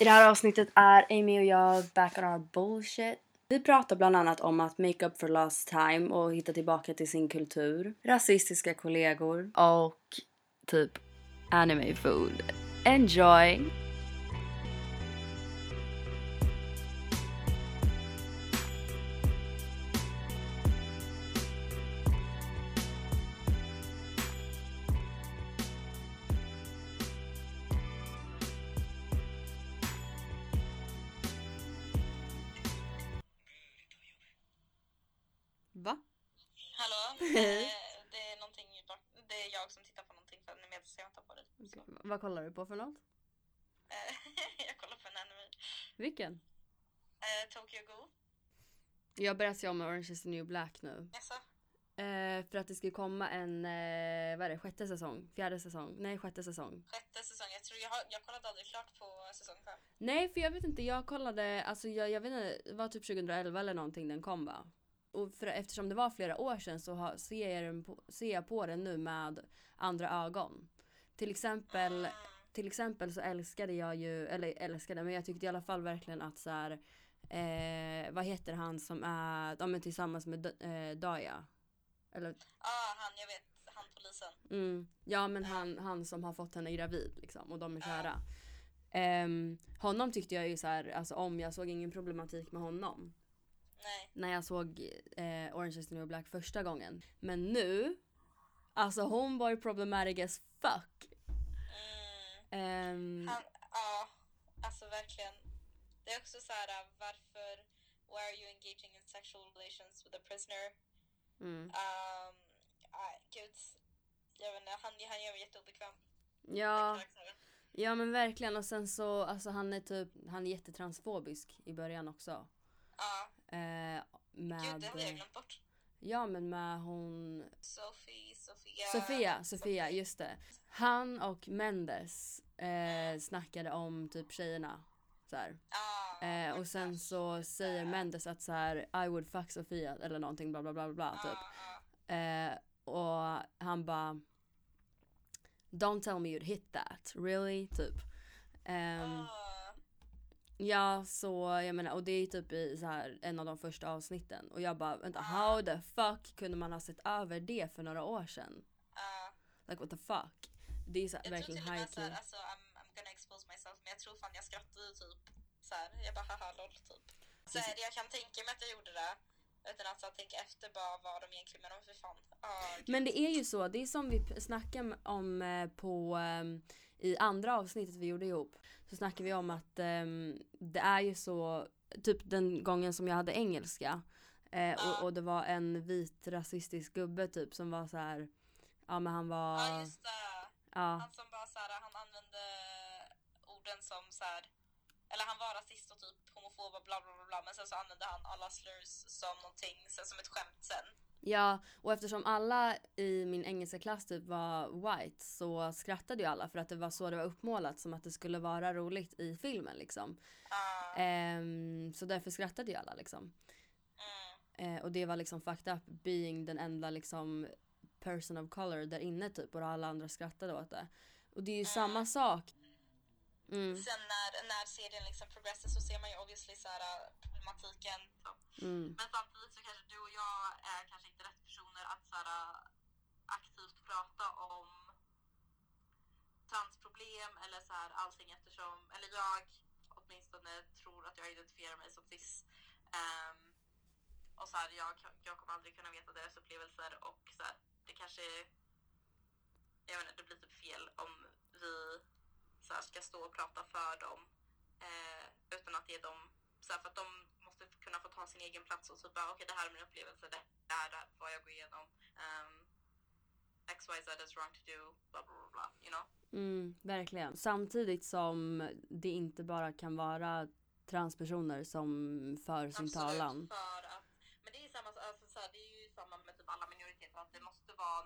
I det här avsnittet är Amy och jag back on our bullshit. Vi pratar bland annat om att make up for last time och hitta tillbaka till sin kultur, rasistiska kollegor och typ anime food. Enjoy! Du på för något? Jag kollar på en anime. Vilken? Eh, Tokyo Ghoul. Jag börjar se om Orange is the new black nu. Jaså? Eh, för att det ska komma en, eh, vad är det, sjätte säsong? Fjärde säsong? Nej, sjätte säsong. Sjätte säsong. Jag tror jag, har, jag kollade aldrig klart på säsong fem. Nej, för jag vet inte, jag kollade, alltså jag, jag vet inte, det var typ 2011 eller någonting den kom va? Och för, eftersom det var flera år sedan så har, ser, jag på, ser jag på den nu med andra ögon. Till exempel, Mm. Till exempel så älskade jag ju, eller älskade, men jag tyckte i alla fall verkligen att så här, eh, vad heter han som är, ja men tillsammans med eh, Daya? Eller, ah, han, jag vet. Han polisen. mm, ja men han, han som har fått henne gravid liksom och de är kära. Ehm, honom tyckte jag ju så här, alltså om jag såg ingen problematik med honom. Nej. När jag såg eh, Orange is the new black första gången. Men nu, alltså homeboy problematic as fuck. Ehm, Han, ja, alltså verkligen. Det är också så här, äh, varför, why are you engaging in sexual relations with a prisoner? mm. Um, nej, gud. Jag vet inte, han, han gör mig jätteobekväm. Ja, ja men verkligen och sen så, alltså han är typ, han är jättetransfobisk i början också. Ja, Eh, med, gud det hade jag glömt bort. ja men med hon Sophie, Sofia. Sofia, Sofia, just det. Han och Mendes eh, snackade om typ tjejerna. Så här. Ah, Eh, och sen så säger Mendes att så här I would fuck Sofia eller någonting bla bla bla bla, bla typ. Ah, Eh, och han bara Don't tell me you'd hit that, really? Typ. Ah. Ja, så jag menar, och det är typ i så här en av de första avsnitten. Och jag bara, vänta, how the fuck kunde man ha sett över det för några år sedan? ah. Like what the fuck? Det är så, Jag tror verkligen med high key. alltså I'm, I'm gonna expose myself, men jag tror fan jag skrattade typ såhär, jag bara haha lol typ. Så här, jag kan tänka mig att jag gjorde det, utan att så här, tänka efter bara vad de egentligen menar, men för fan. Ah, gud. Men det är ju så, det är som vi snackade om eh, på ehm, i andra avsnittet vi gjorde ihop. Så snackade vi om att ehm, det är ju så, typ den gången som jag hade engelska. Eh, Ja. och, och det var en vit rasistisk gubbe typ som var så här. Ja men han var, Ja just det. Ja. Han som bara såhär, han använde orden som såhär, eller han var rasist och typ homofob och bla bla bla, bla men sen så använde han alla slurs som någonting, sen som ett skämt sen. Ja, och eftersom alla i min engelska klass typ var white så skrattade ju alla för att det var så det var uppmålat som att det skulle vara roligt i filmen liksom. Ah, Ehm, så därför skrattade ju alla liksom. mm, Eh, och det var liksom fucked up being den enda liksom person of color där inne typ och alla andra skrattade åt det. Och det är ju samma sak. Mm, Sen när, när serien liksom progressar så ser man ju obviously så här, äh, problematiken. Mm, Men samtidigt så kanske du och jag är kanske inte rätt personer att så här, äh, aktivt prata om transproblem eller så här, allting eftersom, eller jag åtminstone tror att jag identifierar mig som cis. Ehm, och så här, jag, jag kommer aldrig kunna veta deras upplevelser och så här, det kanske, jag inte, det blir typ fel om vi så här, ska stå och prata för dem eh, utan att ge dem, så här, för att de måste kunna få ta sin egen plats och typ bara okej det här är min upplevelse, det här är vad jag går igenom. Um, XYZ is wrong to do, bla bla bla, bla you know. mm, verkligen. Samtidigt som det inte bara kan vara transpersoner som för sin talan. För att, men det är samma, alltså, så här, det är ju samma med typ alla minoriteter, att det måste vara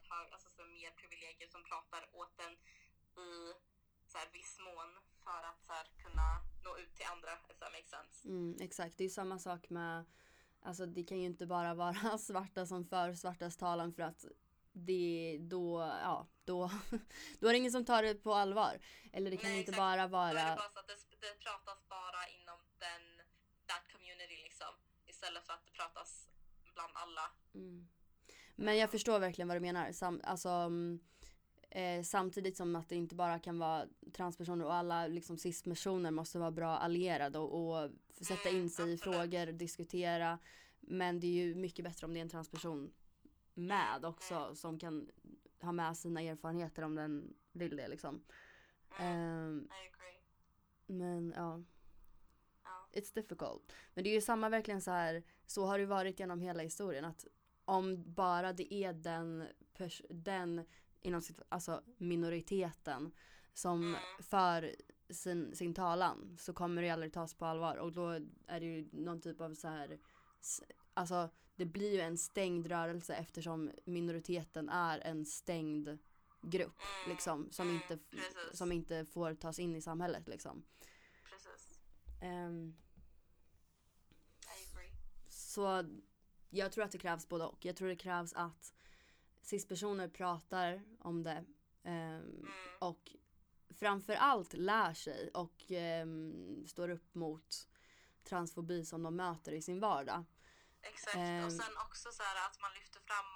med hög, alltså, så mer privilegier som pratar åt en i så här, viss mån för att så här, kunna nå ut till andra, if that makes sense. Mm, exakt, det är samma sak med Alltså det kan ju inte bara vara svarta som för svartas talan för att det, då, ja, då, då är det ingen som tar det på allvar. Eller det kan Nej, inte exakt. bara Då är det vara, bara så att det, det pratas bara inom den, that community liksom. Istället för att det pratas bland alla. mm. Men jag förstår verkligen vad du menar. Sam, alltså, mm, eh, samtidigt som att det inte bara kan vara transpersoner och alla liksom cispersoner måste vara bra allierade och, och sätta in sig i frågor, diskutera. Men det är ju mycket bättre om det är en transperson med också som kan ha med sina erfarenheter om den vill det liksom. I agree. men ja, Ja. it's difficult. Men det är ju samma verkligen så här, så har det varit genom hela historien att om bara det är den, den inom sitt, alltså minoriteten som Mm. för sin, sin talan så kommer det aldrig tas på allvar och då är det ju någon typ av så här, alltså det blir ju en stängd rörelse eftersom minoriteten är en stängd grupp Mm, liksom som mm, inte, precis. som inte får tas in i samhället liksom. Precis. Agree. Så jag tror att det krävs både och. Jag tror det krävs att cis-personer pratar om det Mm. och framför allt lär sig och ehm, står upp mot transfobi som de möter i sin vardag. Exakt. Ehm. och sen också så här att man lyfter fram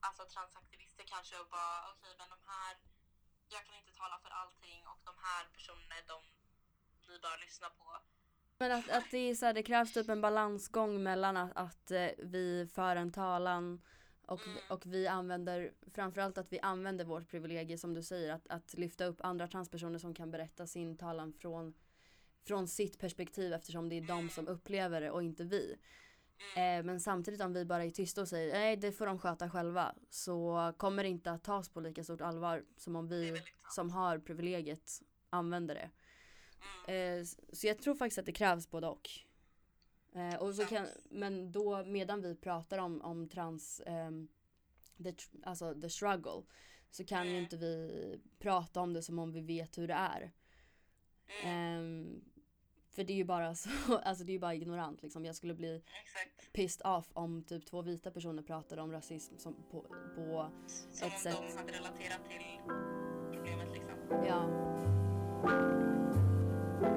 alltså transaktivister kanske och bara okej men de här, jag kan inte tala för allting och de här personerna är de ni bör lyssna på. Men att, att det, är så här, det krävs typ en balansgång mellan att, att eh, vi för en talan och, Mm. och vi använder, framförallt att vi använder vårt privilegie som du säger, att, att lyfta upp andra transpersoner som kan berätta sin talan från, från sitt perspektiv eftersom det är de som upplever det och inte vi. Eh, men samtidigt om vi bara är tysta och säger nej det får de sköta själva så kommer det inte att tas på lika stort allvar som om vi som har privilegiet använder det. Eh, så jag tror faktiskt att det krävs både och. Eh, och så kan, men då medan vi pratar om, om trans, ehm, the, alltså the struggle, så kan ju Mm. inte vi prata om det som om vi vet hur det är. Mm. Ehm, för det är ju bara så, alltså det är ju bara ignorant liksom. Jag skulle bli Exakt. pissed off om typ två vita personer pratade om rasism som på, på Som Ett om sätt. de hade relaterat till problemet liksom. ja ja,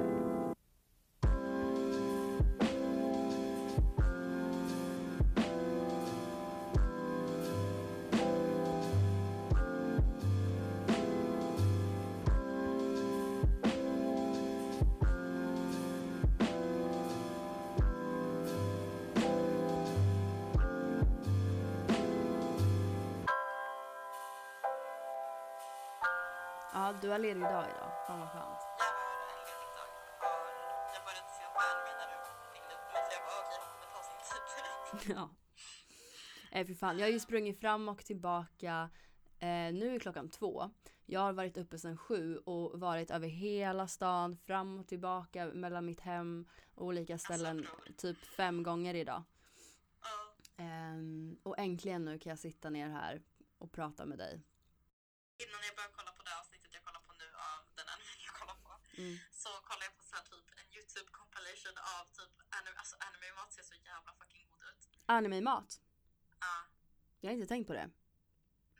du har ledig dag idag. Ja. Eh, för fan, jag har ju sprungit fram och tillbaka. Eh, nu är klockan två. Jag har varit uppe sedan sju och varit över hela stan, fram och tillbaka mellan mitt hem och olika ställen bra. typ fem gånger idag. Ehm, och äntligen nu kan jag sitta ner här och prata med dig. Innan jag började kolla på det avsnittet jag kollar på nu av den anime jag kollar på Mm. så kollar jag på så här typ en YouTube compilation av typ anime, alltså anime-mat ser så jävla fucking. Anime-mat. Ja. Jag har inte tänkt på det.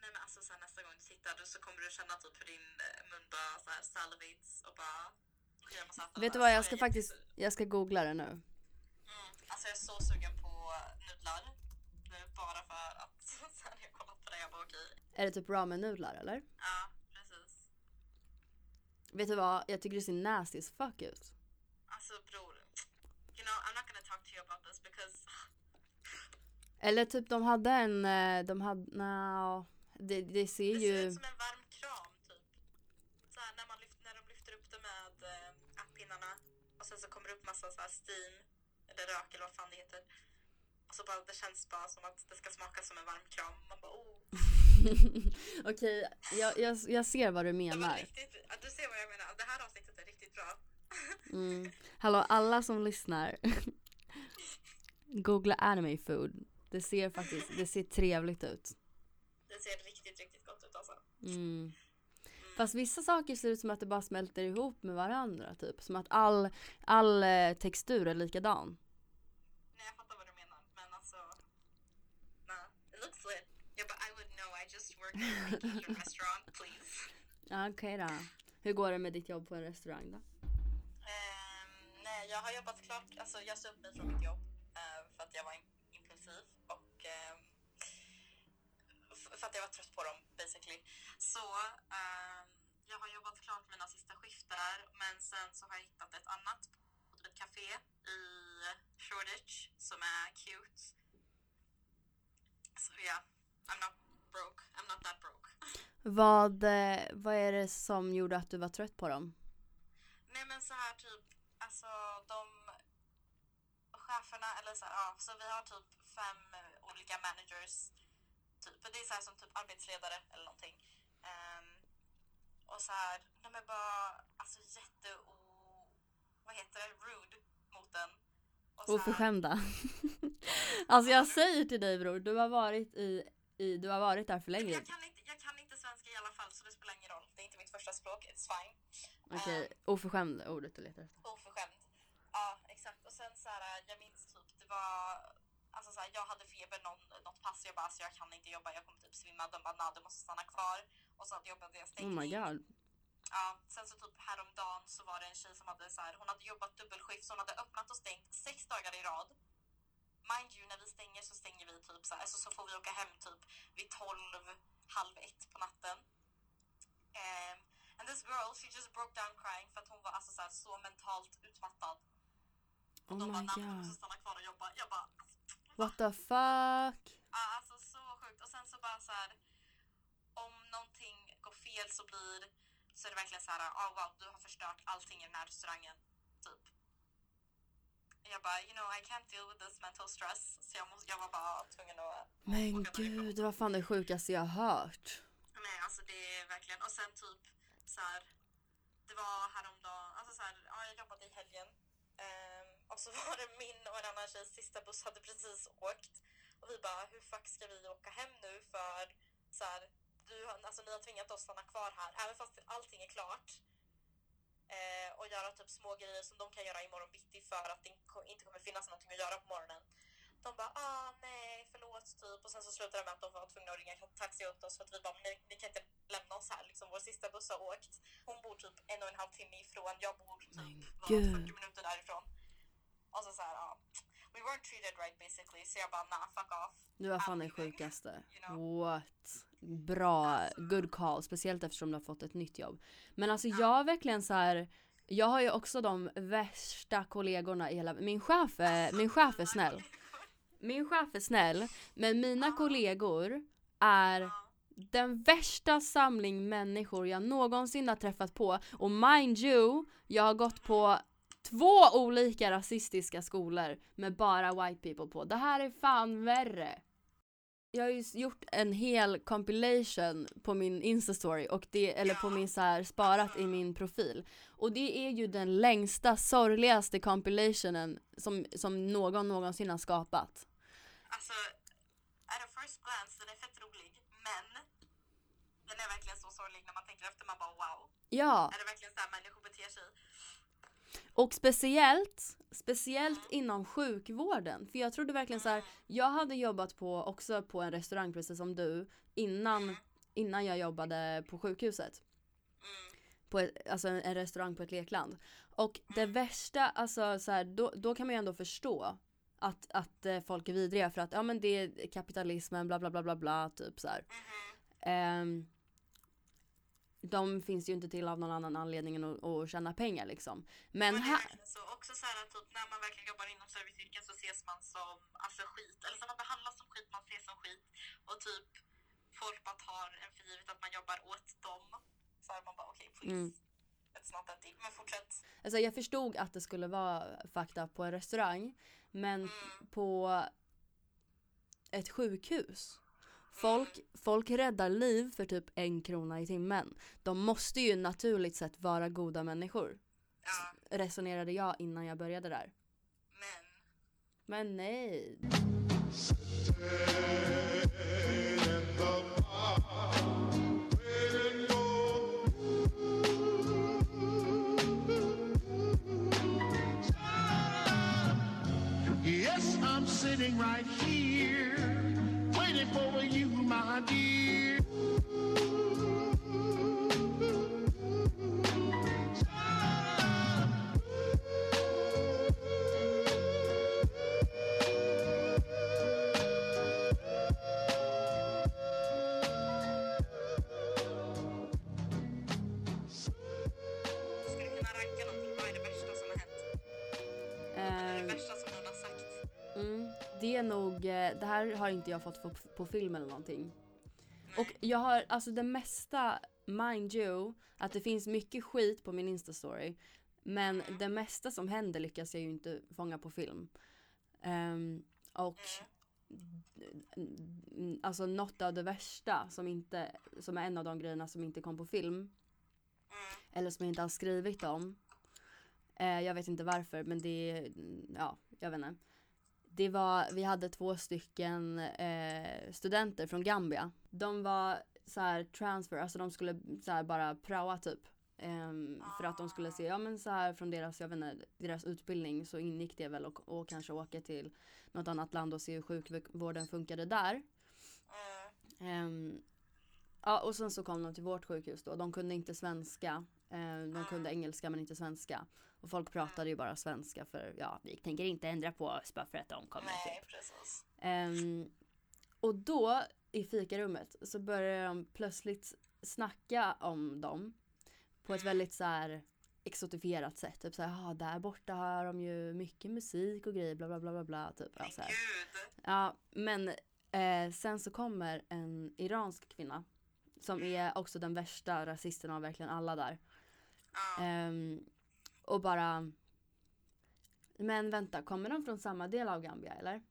Nej men alltså sen nästa gång du tittar du så kommer du känna typ hur din eh, mun bara så här och bara massa Vet du vad, jag ska faktiskt, jag ska googla det nu. Mm. Alltså jag är så sugen på nudlar nu bara för att sen jag kollat på det jag bara okej. Är det typ ramen-nudlar eller? Ja precis. Vet du vad, jag tycker det ser nasty as fuck ut. Alltså bror. You know I'm not gonna talk to you about this because Eller typ de hade en, eh, de hade, no, det, det ser Det ser ju, ut som en varm kram typ. Så här, när, man lyft, när de lyfter upp det med äh, appinnarna och sen så kommer det upp massa så här steam eller rök eller vad fan det heter. Och så bara, det känns bara som att det ska smaka som en varm kram. Man bara oh. okej, jag, jag, jag ser vad du menar. riktigt, du ser vad jag menar. Det här avsnittet är riktigt bra. Mm. Hallå alla som lyssnar. Googla anime food. Det ser faktiskt, det ser trevligt ut. Det ser riktigt, riktigt gott ut alltså. Mm. Fast vissa saker ser ut som att det bara smälter ihop med varandra typ. Som att all, all eh, textur är likadan. Nej jag fattar vad du menar men alltså. Nej, it looks lit. Jag bara I would know, I just working in a restaurant, please. Okej då. Hur går det med ditt jobb på en restaurang då? Ehm, nej, jag har jobbat klart. Alltså, jag sa upp mig från mitt jobb eh, för att jag var im- impulsiv för att jag var trött på dem basically. Så ehm, jag har jobbat klart mina sista skifter men sen så har jag hittat ett annat på ett café i Shoreditch som är cute. Så ja, I'm not broke. I'm not that broke. Vad, eh, vad är det som gjorde att du var trött på dem? Nej men så här typ, alltså de cheferna eller så här, ja, så vi har typ fem olika managers. Typ, det är så här som typ arbetsledare eller någonting. Ehm, och så här, de är bara alltså jätte vad heter det, rude mot. Och här- Oförskämda. alltså jag säger till dig bror, du har varit i, i du har varit där för länge. Jag kan, inte, jag kan inte svenska i alla fall så det spelar ingen roll. Det är inte mitt första språk, it's fine. Okej, Ehm, oförskämd ordet du letar efter. oförskämd. Ja, exakt. Och sen så här, jag minns typ, det var, alltså så här, jag hade feber någon, pass, jag bara, alltså jag kan inte jobba, jag kommer typ svimma. De bara, nah, du måste stanna kvar. Och så jobbade jag Oh stängning. my god. Ja, sen så typ häromdagen så var det en tjej som hade så här, hon hade jobbat dubbelskift så hon hade öppnat och stängt sex dagar i rad. Mind you, när vi stänger så stänger vi typ så här, så, så får vi åka hem typ vid 12, halv ett på natten. Ehm, and this girl, she just broke down crying för att hon var alltså så, här, så mentalt utmattad. Oh De bara, my "Nej, men du god. måste stanna kvar och jobba. Jag bara, What the fuck? Ja, alltså så sjukt. Och sen så bara så här, om någonting går fel så blir, så är det verkligen så här, oh wow, du har förstört allting i den här restaurangen. Typ. Jag bara, you know, I can't deal with this mental stress. Så jag, måste, jag var bara tvungen att Men åka gud, det var fan det sjukaste jag har hört. Nej, alltså det är verkligen, och sen typ så här, det var häromdagen, alltså så här, ja, jag jobbade i helgen ehm, och så var det min och en annan tjejs sista buss hade precis åkt och vi bara, hur fuck ska vi åka hem nu för så här, du, alltså ni har tvingat oss stanna kvar här, även fast allting är klart eh, och göra typ små grejer som de kan göra imorgon bitti för att det inte- kommer finnas någonting att göra på morgonen. De bara ah nej förlåt typ och sen så slutade det med att de var tvungna att ringa taxi åt oss för att vi bara ni, ni kan inte lämna oss här liksom vår sista buss har åkt. Hon bor typ en och en halv timme ifrån, jag bor typ Men vad, gud. 40 minuter därifrån. Och så så här ja. We weren't treated right basically så jag bara nah fuck off. Du var fan leaving, sjukaste. you know. What? Bra, Alltså. good call. Speciellt eftersom du har fått ett nytt jobb. Men alltså jag har verkligen så här. Jag har ju också de värsta kollegorna i hela... Min chef är, min chef är snäll. Min chef är snäll. Men mina kollegor är den värsta samling människor jag någonsin har träffat på. Och mind you, jag har gått på två olika rasistiska skolor med bara white people på. Det här är fan värre. Jag har ju gjort en hel compilation på min instastory och det, eller på min så här sparat i min profil. Och det är ju den längsta, sorgligaste compilationen som, som någon någonsin har skapat. Alltså, at a first glance, den är fett rolig, men den är verkligen så sorglig när man tänker efter. Man bara wow, Ja, är det verkligen så här? Och speciellt, speciellt inom sjukvården. För jag trodde verkligen så här, jag hade jobbat på, också på en restaurang precis som du, innan, innan jag jobbade på sjukhuset. På ett, alltså en, restaurang på ett lekland. Och det värsta, alltså så här, då, då kan man ju ändå förstå att, att eh, folk är vidriga för att ja men det är kapitalismen bla bla bla bla bla typ så här. Ehm, de finns ju inte till av någon annan anledning än att, att tjäna pengar liksom. Men här, så. Också så här att typ, när man verkligen jobbar inom serviceyrken så ses man som alltså, skit. Eller så man behandlas som skit, man ses som skit. Och typ folk bara tar en för givet att man jobbar åt dem. Så här, man bara okej please. Mm. Men fortsätt. alltså jag förstod att det skulle vara fakta på en restaurang. Men Mm. på ett sjukhus. Folk, folk räddar liv för typ en krona i timmen. De måste ju naturligt sett vara goda människor. Ja, Resonerade jag innan jag började där. men. Men nej. Här har inte jag fått på, på film eller någonting. Och jag har, alltså det mesta, mind you, att det finns mycket skit på min instastory. Men det mesta som händer lyckas jag ju inte fånga på film. Um, och mm, alltså något av det värsta som inte, som är en av de grejerna som inte kom på film. Mm. Eller som jag inte har skrivit om. Eh, jag vet inte varför men det, är, ja, jag vet inte. Det var, vi hade två stycken eh, studenter från Gambia. De var så här transfer, alltså de skulle så här bara praoa typ. Ehm, för att de skulle se, ja men så här från deras, jag vet inte, deras utbildning så ingick det väl och, och kanske åka till något annat land och se hur sjukvården funkade där. Mm. Ja och sen så kom de till vårt sjukhus då. De kunde inte svenska. Ehm, de kunde engelska men inte svenska. Och folk pratade ju bara svenska för ja, vi tänker inte ändra på oss bara för att de kommer Nej, typ. precis. Ehm, och då i fikarummet så började de plötsligt snacka om dem. På ett väldigt så här exotifierat sätt. Typ såhär, ah, där borta har de ju mycket musik och grejer bla bla bla bla bla. Typ. Men gud. Ja, men eh, sen så kommer en iransk kvinna. Som är också den värsta rasisten av verkligen alla där. Ja. Och bara Men vänta, kommer de från samma del av Gambia eller?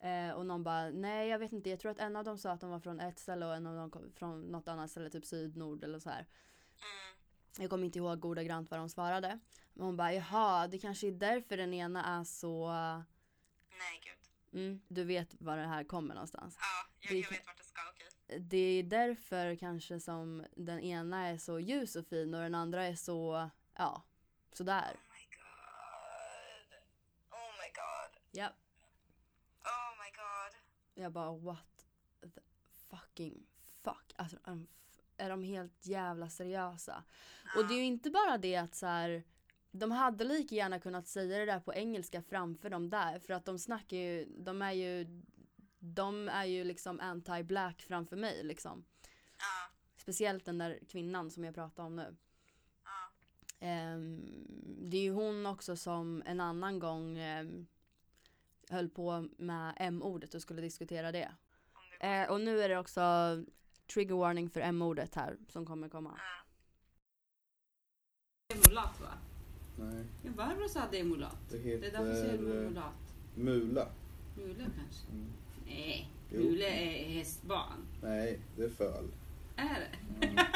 Eh, och någon bara, nej jag vet inte, jag tror att en av dem sa att de var från ett ställe och en av dem kom från något annat ställe, typ syd, nord eller så här. Mm. Jag kommer inte ihåg ordagrant vad de svarade. Men hon bara, jaha, det kanske är därför den ena är så, Nej, gud. mm, du vet var det här kommer någonstans. Ja, jag, jag vet vart det ska, okej. det är därför kanske som den ena är så ljus och fin och den andra är så, ja, sådär. Oh my god. Oh my god. Ja. Oh my god. Jag bara what the fucking fuck. Alltså är de, helt jävla seriösa? Och det är ju inte bara det att så här. De hade lika gärna kunnat säga det där på engelska framför dem där för att de snackar ju, de är ju de är ju liksom anti-black framför mig liksom. Ja, Speciellt den där kvinnan som jag pratar om nu. Ehm, det är ju hon också som en annan gång ehm, höll på med M-ordet och skulle diskutera det. Det Eh, och nu är det också trigger warning för M-ordet här som kommer komma. Ja. Det är mulat va? Nej, Ja, Barbro sa att det är mulat. det Det är därför säger heter eh, mulat. mula. Mule kanske? Mm. Nej, Jo. mule är hästbarn. Nej, det är föl. Är det? Mm.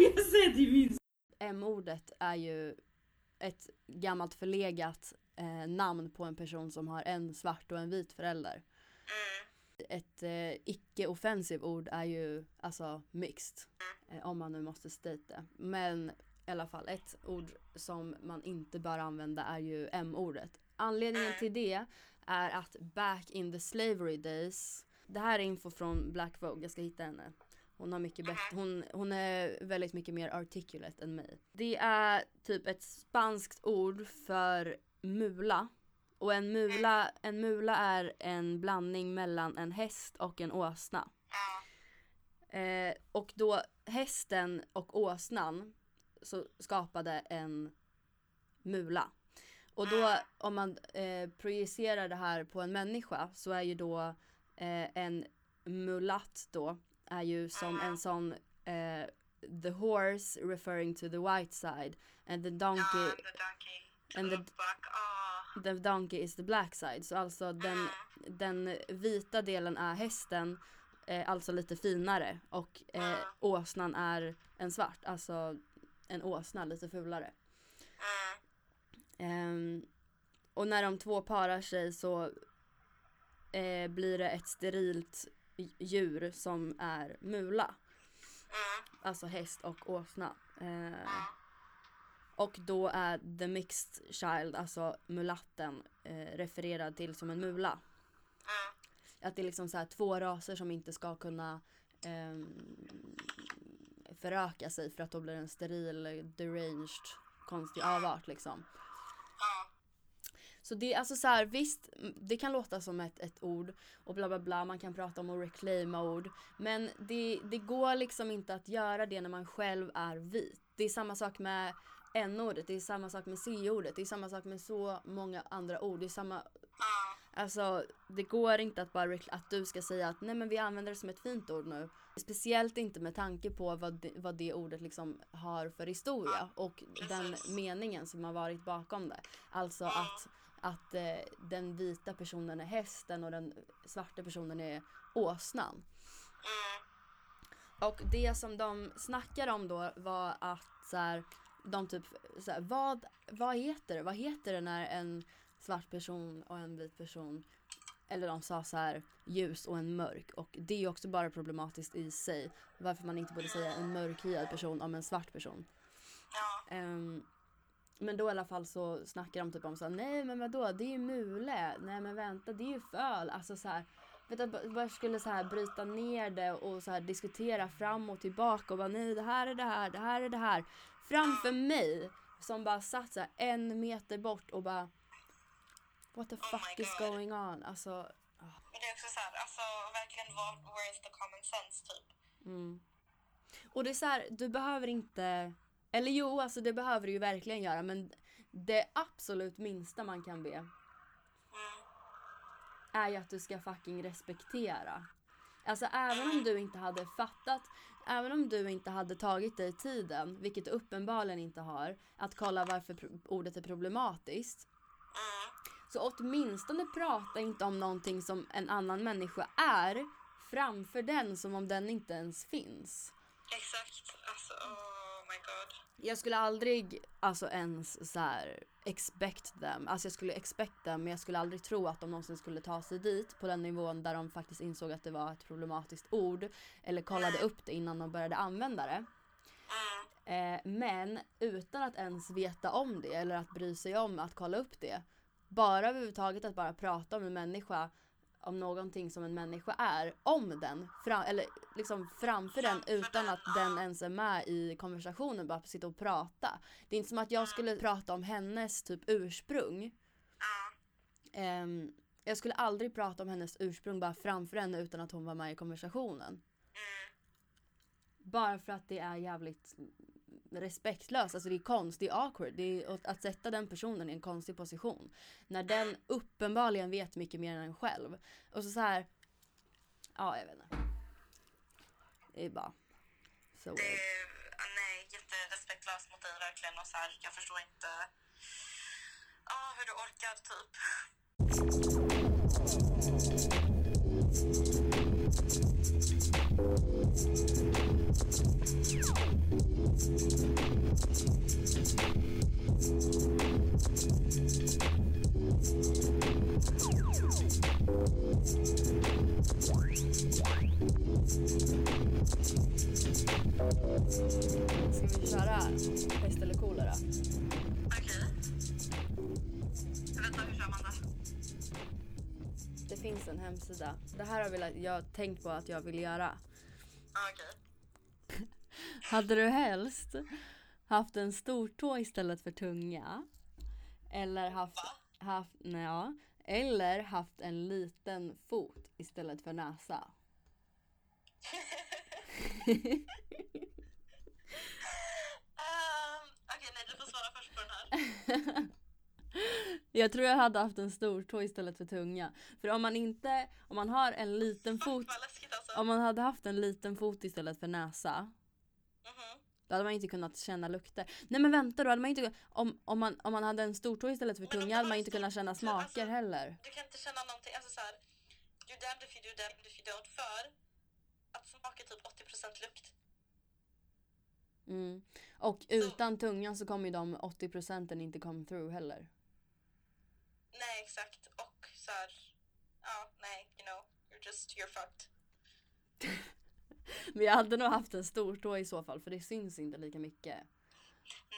jag säger till min M-ordet är ju ett gammalt förlegat eh, namn på en person som har en svart och en vit förälder. Mm. Ett eh, icke-offensiv ord är ju alltså mixed. Eh, om man nu måste state det. Men i alla fall ett ord som man inte bör använda är ju M-ordet. Anledningen till det är att back in the slavery days. Det här är info från Black Vogue, jag ska hitta henne. Hon har mycket bättre, hon, hon är väldigt mycket mer articulate än mig. Det är typ ett spanskt ord för mula. Och en mula, en mula är en blandning mellan en häst och en åsna. Eh, och då hästen och åsnan så skapade en mula. Och då om man eh, projicerar det här på en människa så är ju då eh, en mulatt då är ju som en sån eh, the horse referring to the white side and the donkey Ja, the donkey. And the-. Ah. the donkey is the black side. Så alltså den, den vita delen är hästen, eh, alltså lite finare. Och eh, åsnan är en svart, alltså en åsna, lite fulare. Mm. Ehm, och när de två parar sig så eh, blir det ett sterilt djur som är mula. Mm. Alltså häst och åsna. Eh, och då är the mixed child, alltså mulatten, eh, refererad till som en mula. Mm. Att det är liksom så två raser som inte ska kunna ehm, föröka sig för att då blir det en steril, deranged, konstig avart liksom. Så det är alltså så här, visst, det kan låta som ett, ett ord och bla bla bla, man kan prata om att reclaima ord. Men det, det går liksom inte att göra det när man själv är vit. Det är samma sak med n-ordet, det är samma sak med c-ordet, det är samma sak med så många andra ord. Det är samma, alltså det går inte att bara att du ska säga att nej men vi använder det som ett fint ord nu. Speciellt inte med tanke på vad det, vad det ordet liksom har för historia och den meningen som har varit bakom det. Alltså att, att eh, den vita personen är hästen och den svarta personen är åsnan. mm, Och det som de snackade om då var att så här, de typ så här, vad, vad heter det? Vad heter det när en svart person och en vit person eller de sa så här ljus och en mörk och det är ju också bara problematiskt i sig varför man inte borde säga en mörkhyad person om en svart person. ja, Ehm, men då i alla fall så snackar de typ om så här, nej men vadå det är ju mule, nej men vänta det är ju föl, alltså så här Vet du, bara skulle så här bryta ner det och så här diskutera fram och tillbaka och bara nej det här är det här, det här är det här. Framför mig som bara satt så här en meter bort och bara What the Oh fuck my is God. going on? Alltså, men det är också så här, alltså verkligen where is the common sense typ? mm. Och det är så här, du behöver inte eller jo, alltså det behöver du ju verkligen göra men det absolut minsta man kan be Mm, är ju att du ska fucking respektera. Alltså även om du inte hade fattat, även om du inte hade tagit dig tiden, vilket du uppenbarligen inte har, att kolla varför ordet är problematiskt. Så åtminstone prata inte om någonting som en annan människa är framför den som om den inte ens finns. exakt, alltså och my god. Jag skulle aldrig alltså ens så här expect them. Alltså jag skulle expect them men jag skulle aldrig tro att de någonsin skulle ta sig dit på den nivån där de faktiskt insåg att det var ett problematiskt ord eller kollade upp det innan de började använda det. Mm, Eh, men utan att ens veta om det eller att bry sig om att kolla upp det. Bara överhuvudtaget att bara prata om en människa om någonting som en människa är, om den, fram, eller liksom framför den utan att den ens är med i konversationen, bara sitta och prata. Det är inte som att jag skulle prata om hennes typ ursprung. Ehm, jag skulle aldrig prata om hennes ursprung bara framför henne utan att hon var med i konversationen. mm, Bara för att det är jävligt respektlöst, alltså det är konst, det är awkward. Det är att- sätta den personen i en konstig position. När den uppenbarligen vet mycket mer än en själv. Och så så här. ja jag vet inte. Det är bara så det är, nej, jätterespektlöst mot dig verkligen och så här, jag förstår inte ja, hur du orkar typ. Ska vi köra pest eller kolera? Okej. Vänta, hur kör man det? Det finns en hemsida. Det här har velat- jag tänkt på att jag vill göra. Ja, Okej. Hade du helst haft en stortå istället för tunga? Eller haft, haft, nej, ja, eller haft en liten fot istället för näsa? Um, Okej, nej, du får svara först på den här. Jag tror jag hade haft en stortå istället för tunga. För om man inte, om man har en liten fot, Vad läskigt alltså. om man hade haft en liten fot istället för näsa. Då hade man inte kunnat känna lukter. Nej men vänta då, hade man inte, om, om, man, om man hade en stortå istället för tunga hade man inte kunnat känna alltså- smaker heller. Du kan inte känna någonting, alltså såhär, you're damned if you do, damned if you don't, för att smak är typ 80% lukt. Mm. Och utan tungan så kommer ju de 80 procenten inte come through heller. Nej, exakt. Och såhär, ja, nej, you know, you're just, you're fucked. Men jag hade nog haft en stortå i så fall för det syns inte lika mycket.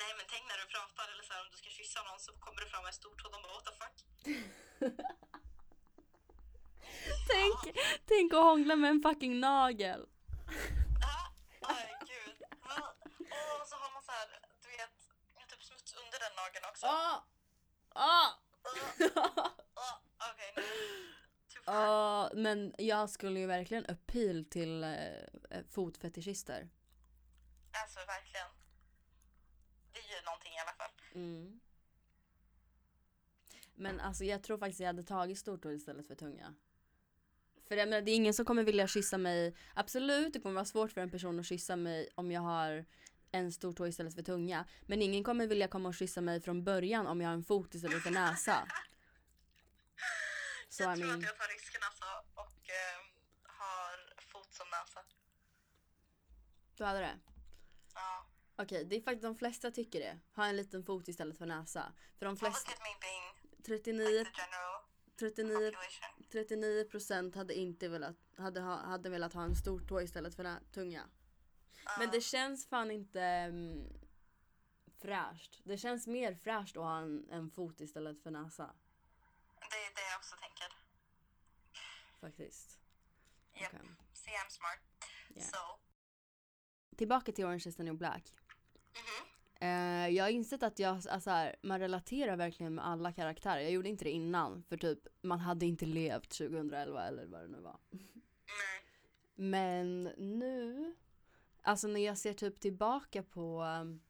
Nej, men tänk när du pratar eller såhär, om du ska kyssa någon så kommer det fram en stor tå, de bara what the fuck. Tänk, tänk att hångla med en fucking nagel. Ah, Aj, gud. Men, åh, och så har man såhär, du vet, typ smuts under den nageln också. Åh! Åh! Åh, Okej, nej. Too far. Åh, men jag skulle ju verkligen appeal till eh, fotfetischister. Alltså verkligen. Mm. Men alltså jag tror faktiskt jag hade tagit stortå istället för tunga. För jag menar, det är ingen som kommer vilja kyssa mig. Absolut, det kommer vara svårt för en person att kyssa mig om jag har en stor tå istället för tunga. Men ingen kommer vilja komma och kyssa mig från början om jag har en fot istället för näsa. Så jag I tror mean, att jag tar risken alltså och ehm, har fot som näsa. du hade det? Ja. Okej, det är faktiskt de flesta tycker det. Ha en liten fot istället för näsa. För de flesta, look at me being 39, like the general 39, population. 39 procent hade inte velat, hade, ha, hade velat ha en stor tå istället för nä- tunga. Men det känns fan inte mm, fräscht. Det känns mer fräscht att ha en, en fot istället för näsa. Det är det jag också tänker. Faktiskt. Yep. Okej. See I'm smart. Yeah. So. Tillbaka till Orange is the new black. Mhm. Eh, jag har insett att jag, alltså här, man relaterar verkligen med alla karaktärer. Jag gjorde inte det innan för typ man hade inte levt 2011 eller vad det nu var. Nej. Men nu, alltså när jag ser typ tillbaka på um,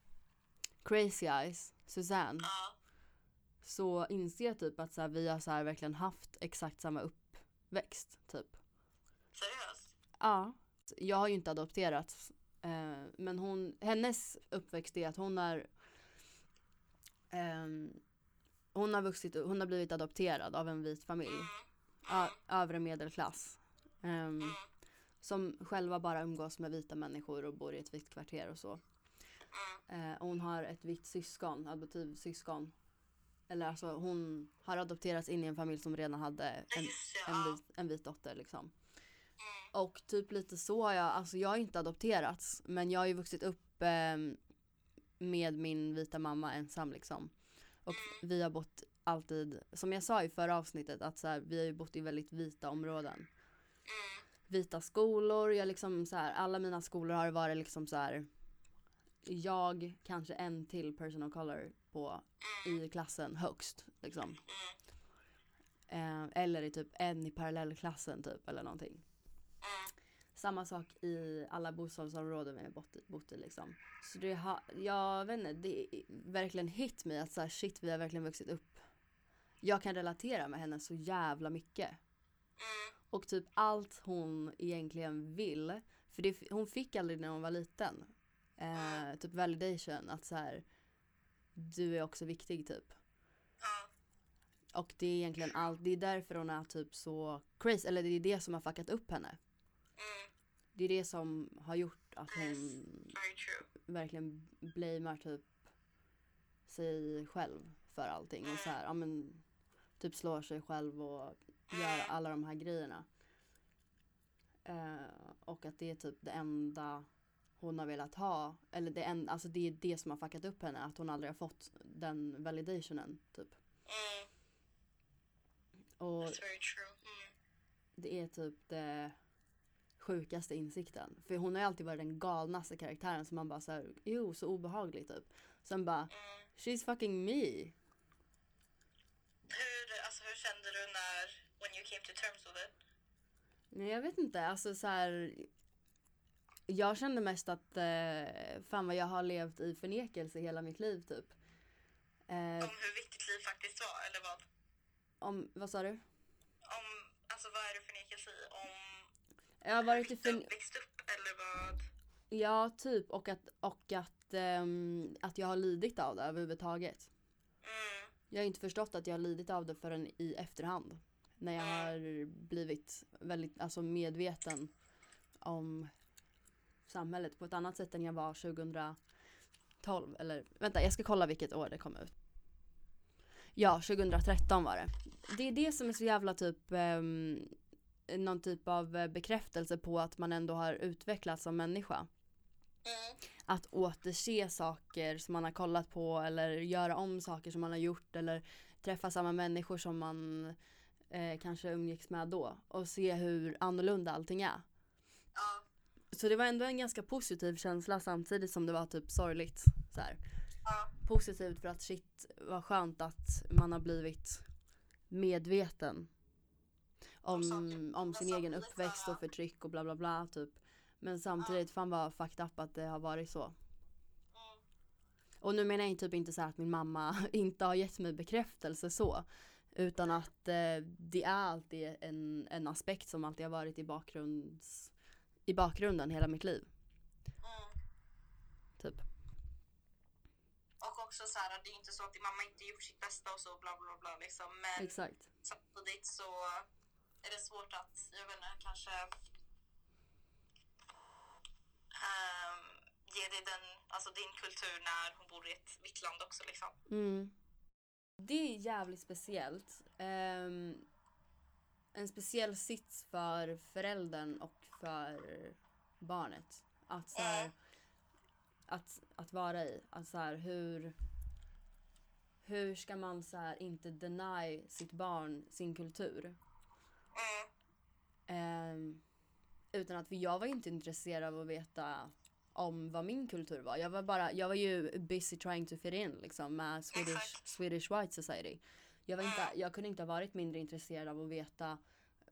Crazy Eyes, Suzanne, Ja. så inser jag typ att så här, vi har så här verkligen haft exakt samma uppväxt typ. Seriöst? Ja. Jag har ju inte adopterats. Eh, men hon, hennes uppväxt är att hon har ehm, hon har vuxit hon har blivit adopterad av en vit familj. Ö, övre medelklass. Ehm, som själva bara umgås med vita människor och bor i ett vitt kvarter och så. Eh, och hon har ett vitt syskon, adoptivsyskon. Eller alltså hon har adopterats in i en familj som redan hade en, en, vit, en vit dotter liksom. Och typ lite så har jag, alltså jag har inte adopterats men jag har ju vuxit upp eh, med min vita mamma ensam liksom. Och vi har bott alltid, som jag sa i förra avsnittet, att så här, vi har ju bott i väldigt vita områden. Vita skolor, jag liksom så här, alla mina skolor har varit liksom så här. Jag, kanske en till person of color på, i klassen högst liksom. Eh, eller i typ en i parallellklassen typ eller någonting. Samma sak i alla bostadsområden vi har bott i, bott i liksom. Så det har, jag vet inte, det är verkligen hit mig att så här, shit vi har verkligen vuxit upp. Jag kan relatera med henne så jävla mycket. Och typ allt hon egentligen vill, för det, hon fick aldrig när hon var liten. Eh, typ validation, att så här, du är också viktig typ. Ja. Och det är egentligen allt, det är därför hon är typ så crazy, eller det är det som har fuckat upp henne. Mm. Det är det som har gjort att hon verkligen blamear typ sig själv för allting och så här, ja men typ slår sig själv och gör alla de här grejerna. Eh, och att det är typ det enda hon har velat ha, eller det, en, alltså det är det som har fuckat upp henne, att hon aldrig har fått den validationen typ. Mm. Och That's very true. Mm. det är typ det sjukaste insikten. För hon har ju alltid varit den galnaste karaktären som man bara såhär, jo så obehaglig typ. Sen bara, she's fucking me. Hur, alltså, hur kände du när, when you came to terms with it? Nej jag vet inte, alltså så här. Jag kände mest att, eh, fan vad jag har levt i förnekelse hela mitt liv typ. Eh, Om hur viktigt liv faktiskt var, eller vad? om, vad sa du? Om, alltså vad är det förnekelse i? Om Jag har varit i förne- växt upp eller vad? Ja, typ. Och att, och att, ehm, att jag har lidit av det överhuvudtaget. Mm. Jag har inte förstått att jag har lidit av det förrän i efterhand. När jag har blivit väldigt alltså medveten om samhället på ett annat sätt än jag var 2012. Eller vänta, jag ska kolla vilket år det kom ut. Ja, 2013 var det. Det är det som är så jävla typ eh, någon typ av bekräftelse på att man ändå har utvecklats som människa Mm. att återse saker som man har kollat på eller göra om saker som man har gjort eller träffa samma människor som man eh, kanske umgicks med då och se hur annorlunda allting är. Ja. Så det var ändå en ganska positiv känsla samtidigt som det var typ sorgligt. Så. Ja. Positivt för att shit vad skönt att man har blivit medveten om, om sin egen uppväxt och förtryck och bla bla bla typ. Men samtidigt fan vad fucked up att det har varit så. Mm. Och nu menar jag typ inte så här att min mamma inte har gett mig bekräftelse så. Utan att eh, det är alltid en, en aspekt som alltid har varit i, bakgrunds, i bakgrunden hela mitt liv. Mm. Typ. Och också så här, det är inte så att din mamma inte gjort sitt bästa och så bla bla bla liksom. Men Exakt. samtidigt så är det svårt att, jag vet inte, kanske ehm, ge dig den, alltså din kultur när hon bor i ett vitt land också liksom. Mm. Det är jävligt speciellt. Ehm, en speciell sits för föräldern och för barnet. Att, så här, att, att vara i. Att så här, hur, hur ska man så här, inte deny sitt barn sin kultur? Ehm, utan att, för jag var inte intresserad av att veta om vad min kultur var. Jag var bara, jag var ju busy trying to fit in liksom med Swedish. Swedish White Society. Jag, var inte, jag kunde inte ha varit mindre intresserad av att veta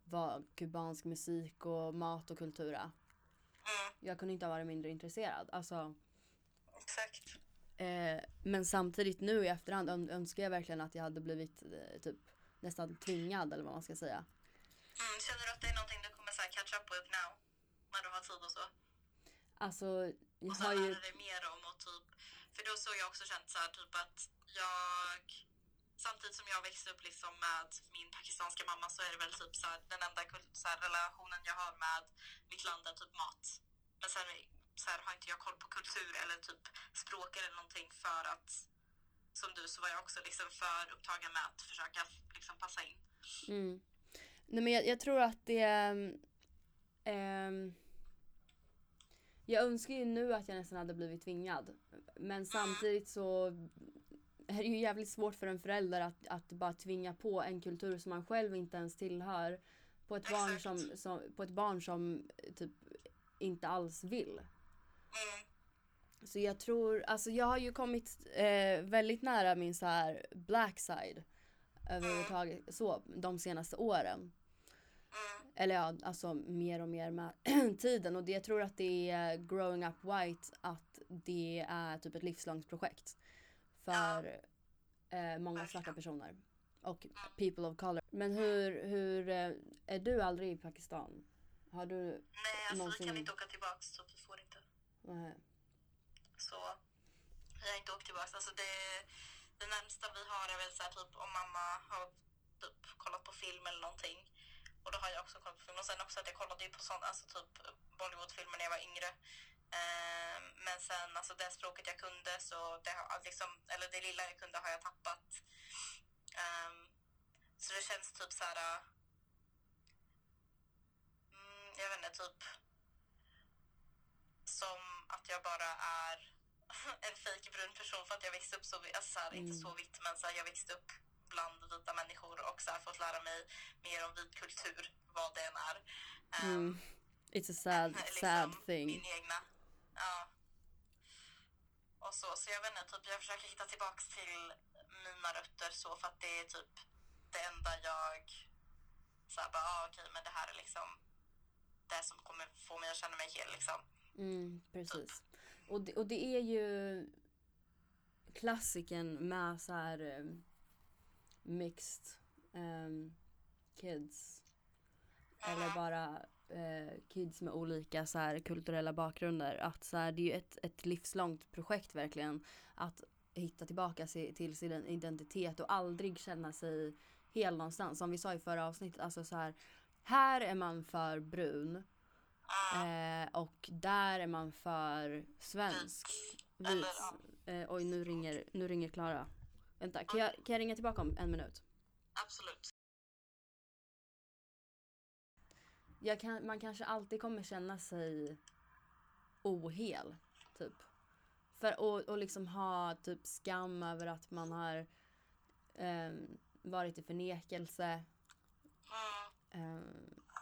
vad kubansk musik och mat och kultur är. Mm. Jag kunde inte ha varit mindre intresserad. Alltså, Exakt. eh, men samtidigt nu i efterhand ön- önskar jag verkligen att jag hade blivit eh, typ nästan tvingad eller vad man ska säga. Mm. Känner du att det är någonting du kommer så här, catch up with now? När du har tid och så? Alltså, jag Och så har ju... dig mer om och typ, för då så har jag också känt så här typ att jag Samtidigt som jag växte upp liksom med min pakistanska mamma så är det väl typ så här, den enda så här, relationen jag har med mitt land är typ mat. Men sen så här, har inte jag koll på kultur eller typ språk eller någonting för att som du så var jag också liksom för upptagen med att försöka liksom passa in. Mm. Nej men jag, jag tror att det... ehm, jag önskar ju nu att jag nästan hade blivit tvingad. Men samtidigt så är det ju jävligt svårt för en förälder att, att bara tvinga på en kultur som man själv inte ens tillhör på ett barn som, som, på ett barn som typ inte alls vill. Mm. Så jag tror, alltså jag har ju kommit eh, väldigt nära min så här black side överhuvudtaget så de senaste åren. Mm. Eller ja, alltså mer och mer med tiden och det, jag tror att det är growing up white att det är typ ett livslångt projekt. För eh, många svarta personer. Och people of color. Men hur, hur eh, är du aldrig i Pakistan? Har du, Nej, alltså Någonsin- vi kan inte åka tillbaks så vi får inte. nej. Så jag har inte åkt tillbaka. Alltså det, det närmsta vi har är väl så här, typ om mamma har typ kollat på film eller någonting. Och då har jag också kollat på film. Och sen också att jag kollade ju på sån, alltså typ Bollywoodfilmer när jag var yngre. Ehm, men sen alltså det språket jag kunde så det har liksom, eller det lilla jag kunde har jag tappat. Ehm, så det känns typ så här. Mm, jag vet inte, typ som att jag bara är en fejkbrun person för att jag växte upp så, alltså så här, inte så vitt men så här, jag växte upp bland vita människor och så här, fått lära mig mer om vit kultur, vad det än är. Ehm, Mm. It's a sad, liksom sad thing. Min egna. Ja. Och så, så jag vet inte, typ jag försöker hitta tillbaks till mina rötter så för att det är typ det enda jag så här, bara, ah, okej men det här är liksom det som kommer få mig att känna mig hel liksom. Mm, precis. Och det, och det är ju klassiken med så här eh, mixed ehm, kids. Eller bara eh, kids med olika så här kulturella bakgrunder. Att så här, det är ju ett, ett livslångt projekt verkligen. Att hitta tillbaka si- till sin identitet och aldrig känna sig hel någonstans. Som vi sa i förra avsnittet. Alltså så här, här är man för brun. Eh, och där är man för svensk. Vit. Eh, oj, nu ringer, nu ringer Klara. Vänta, kan jag, kan jag ringa tillbaka om en minut? Absolut. Kan, man kanske alltid kommer känna sig ohel, typ. För och, och liksom ha typ skam över att man har ehm, varit i förnekelse. Mm.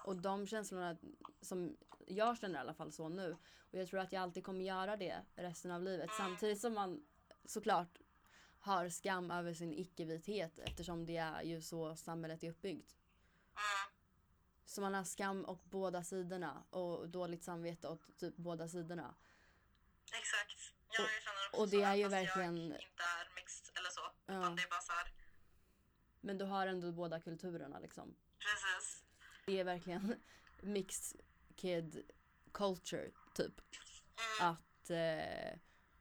Och de känslorna som jag känner i alla fall så nu. Och jag tror att jag alltid kommer göra det resten av livet. Samtidigt som man såklart har skam över sin icke-vithet eftersom det är ju så samhället är uppbyggt. Så man har skam åt båda sidorna och dåligt samvete åt typ båda sidorna. Exakt. Ja, jag känner också Och det är ju verkligen- jag inte är mixed eller så. Ja. Utan det är bara så här, Men du har ändå båda kulturerna liksom. precis. Det är verkligen mixed kid culture typ. Mm. Att eh,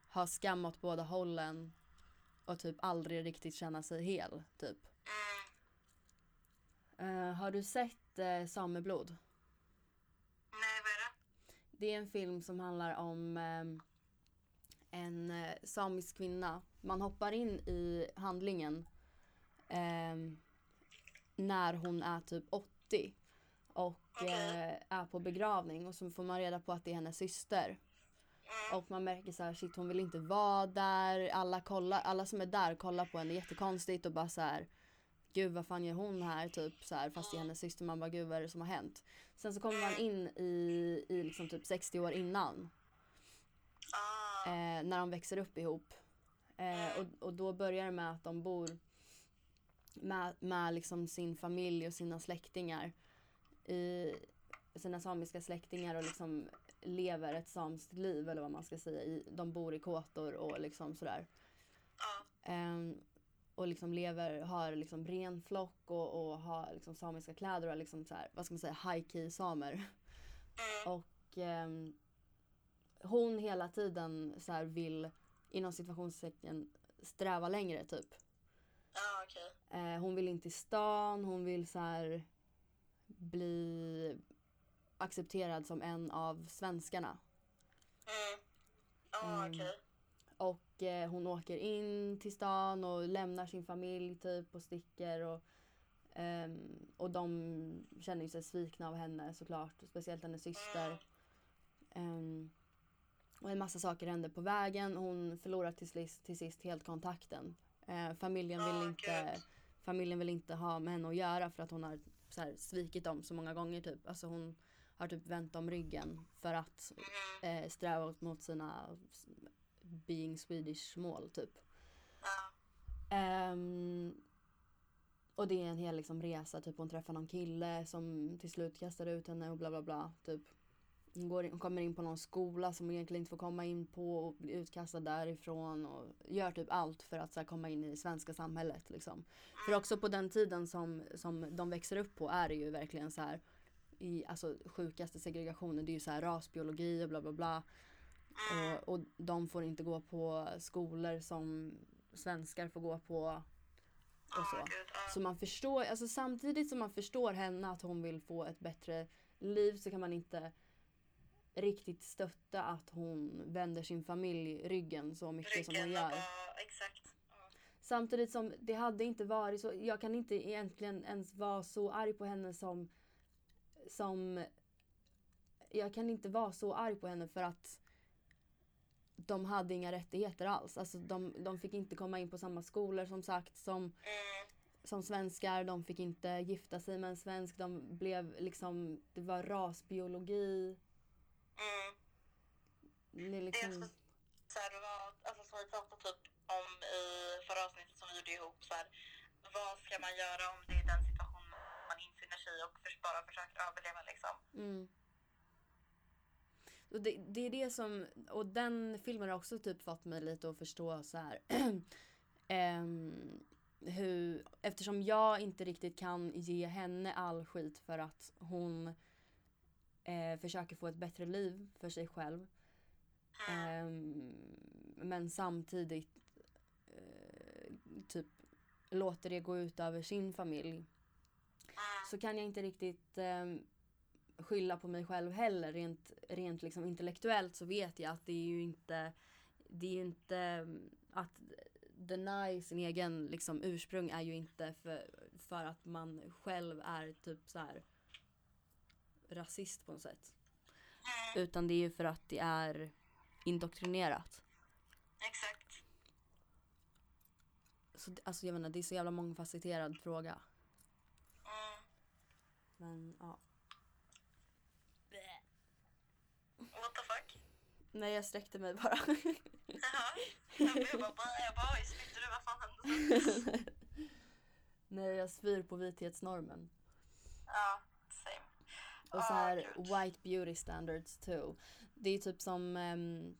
ha skam åt båda hållen och typ aldrig riktigt känna sig hel typ. Mm. Eh, har du sett eh, Sameblod? Nej, vad är det? Det är en film som handlar om ehm, en eh, samisk kvinna. Man hoppar in i handlingen ehm, när hon är typ 80 och Okej. eh, är på begravning och så får man reda på att det är hennes syster. Och man märker så här, shit hon vill inte vara där. Alla, kollar, alla som är där kollar på henne jättekonstigt och bara så här. Gud vad fan gör hon här? Typ så här, fast det är hennes syster. Man bara gud vad är det som har hänt? Sen så kommer man in i, i liksom typ 60 år innan. Ah, Eh, när de växer upp ihop. Eh, och, och då börjar det med att de bor med, med liksom sin familj och sina släktingar. I sina samiska släktingar och liksom lever ett samskt liv eller vad man ska säga. I, de bor i kåtor och liksom sådär. ja. Ehm, och liksom lever, har liksom ren flock och, och har liksom samiska kläder och är liksom så här, vad ska man säga, high key samer. Mm. Och ehm, hon hela tiden så här vill inom situationstecken sträva längre typ. Ja, okej. Eh, hon vill inte i stan, hon vill så här bli accepterad som en av svenskarna. Mm. Ja, Mm. Och eh, hon åker in till stan och lämnar sin familj typ och sticker. Och, ehm, och de känner ju sig svikna av henne såklart. Speciellt hennes syster. Ehm, och en massa saker händer på vägen. Hon förlorar till sist, till sist helt kontakten. Eh, familjen, vill inte, familjen vill inte ha med henne att göra för att hon har så här, svikit dem så många gånger. Typ. Alltså hon har typ vänt om ryggen för att Mm. eh, sträva mot sina being Swedish mål typ. Ja. Ehm, och det är en hel liksom, resa, typ hon träffar någon kille som till slut kastar ut henne och bla bla bla. Typ. Hon, går in, hon kommer in på någon skola som hon egentligen inte får komma in på och blir utkastad därifrån och gör typ allt för att så här, komma in i det svenska samhället. Liksom. För också på den tiden som, som de växer upp på är det ju verkligen så här i alltså sjukaste segregationen, det är ju så här rasbiologi och bla bla bla. Och, och de får inte gå på skolor som svenskar får gå på och så. Gud. Ja. Så man förstår, alltså samtidigt som man förstår henne att hon vill få ett bättre liv så kan man inte riktigt stötta att hon vänder sin familj ryggen så mycket som hon Ryggen gör. bara, exakt. Samtidigt som det hade inte varit så, jag kan inte egentligen ens vara så arg på henne som, som jag kan inte vara så arg på henne för att de hade inga rättigheter alls. Alltså de, de fick inte komma in på samma skolor som sagt som, Mm. som svenskar. De fick inte gifta sig med en svensk. De blev liksom, det var rasbiologi. Mm. Det Det liksom, också så här, alltså, som vi pratade typ om i förra avsnittet som vi gjorde ihop. Så här, vad ska man göra om det är den situationen man infinner sig i och för, bara försöker överleva liksom. Mm. Och det, det är det som, och den filmen har också typ fått mig lite att förstå så här. um, hur, eftersom jag inte riktigt kan ge henne all skit för att hon eh, försöker få ett bättre liv för sig själv. Ehm, men samtidigt eh, typ låter det gå ut över sin familj så kan jag inte riktigt eh, skylla på mig själv heller. Rent, rent liksom intellektuellt så vet jag att det är ju inte, det är inte att deny sin egen liksom, ursprung är ju inte för, för att man själv är typ så här rasist på något sätt. Utan det är ju för att det är indoktrinerat. Exakt. Så, alltså jag menar, det är så jävla mångfacetterad fråga. Mm. Men ja. What the fuck? Nej jag sträckte mig bara. Jaha. Jag bara, jag bara oj, spydde du? Vad fan hände? Nej jag spyr på vithetsnormen. Ja, same. Och så Ah, här gud. white beauty standards too. Det är typ som ehm,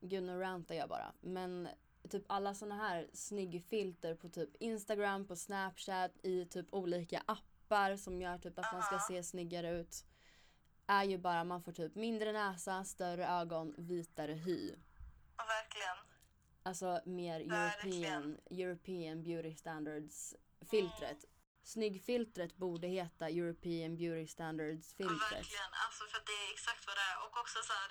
gud nu rantar jag bara. Men typ alla såna här snyggfilter på typ Instagram, på Snapchat, i typ olika appar som gör typ att man ska Aha. se snyggare ut. Är ju bara man får typ mindre näsa, större ögon, vitare hy. Och verkligen. Alltså mer. European, European beauty standards filtret. Snyggfiltret borde heta European beauty standards filtret. verkligen, alltså för att det är exakt vad det är. Och också så här.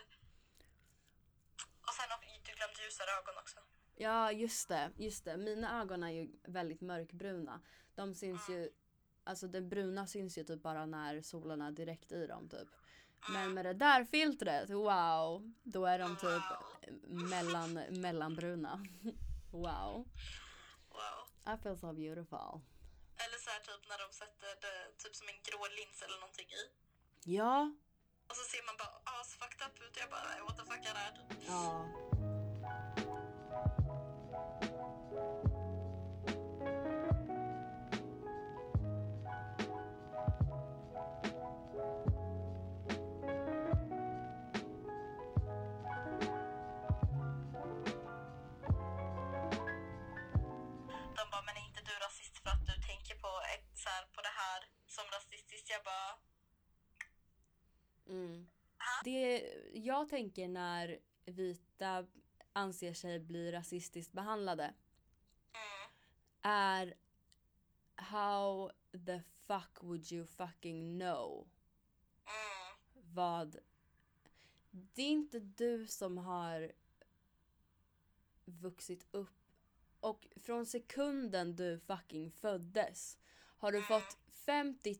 Och sen, och- du glömde ljusare ögon också. Ja, just det. Just det. Mina ögon är ju väldigt mörkbruna. De syns ju... Alltså det bruna syns ju typ bara när solen är direkt i dem typ. Men med det där filtret, wow! Då är de typ mellan, mellanbruna. wow. Wow. I feel so beautiful. Eller så här typ när de sätter det, typ som en grå lins eller någonting i. Ja. Och så ser man bara as fucked up ut och jag bara what the fuck är det här? Ja. Mm. Det jag tänker när vita anser sig bli rasistiskt behandlade mm, är how the fuck would you fucking know? Mm, vad... Det är inte du som har vuxit upp och från sekunden du fucking föddes har du fått 50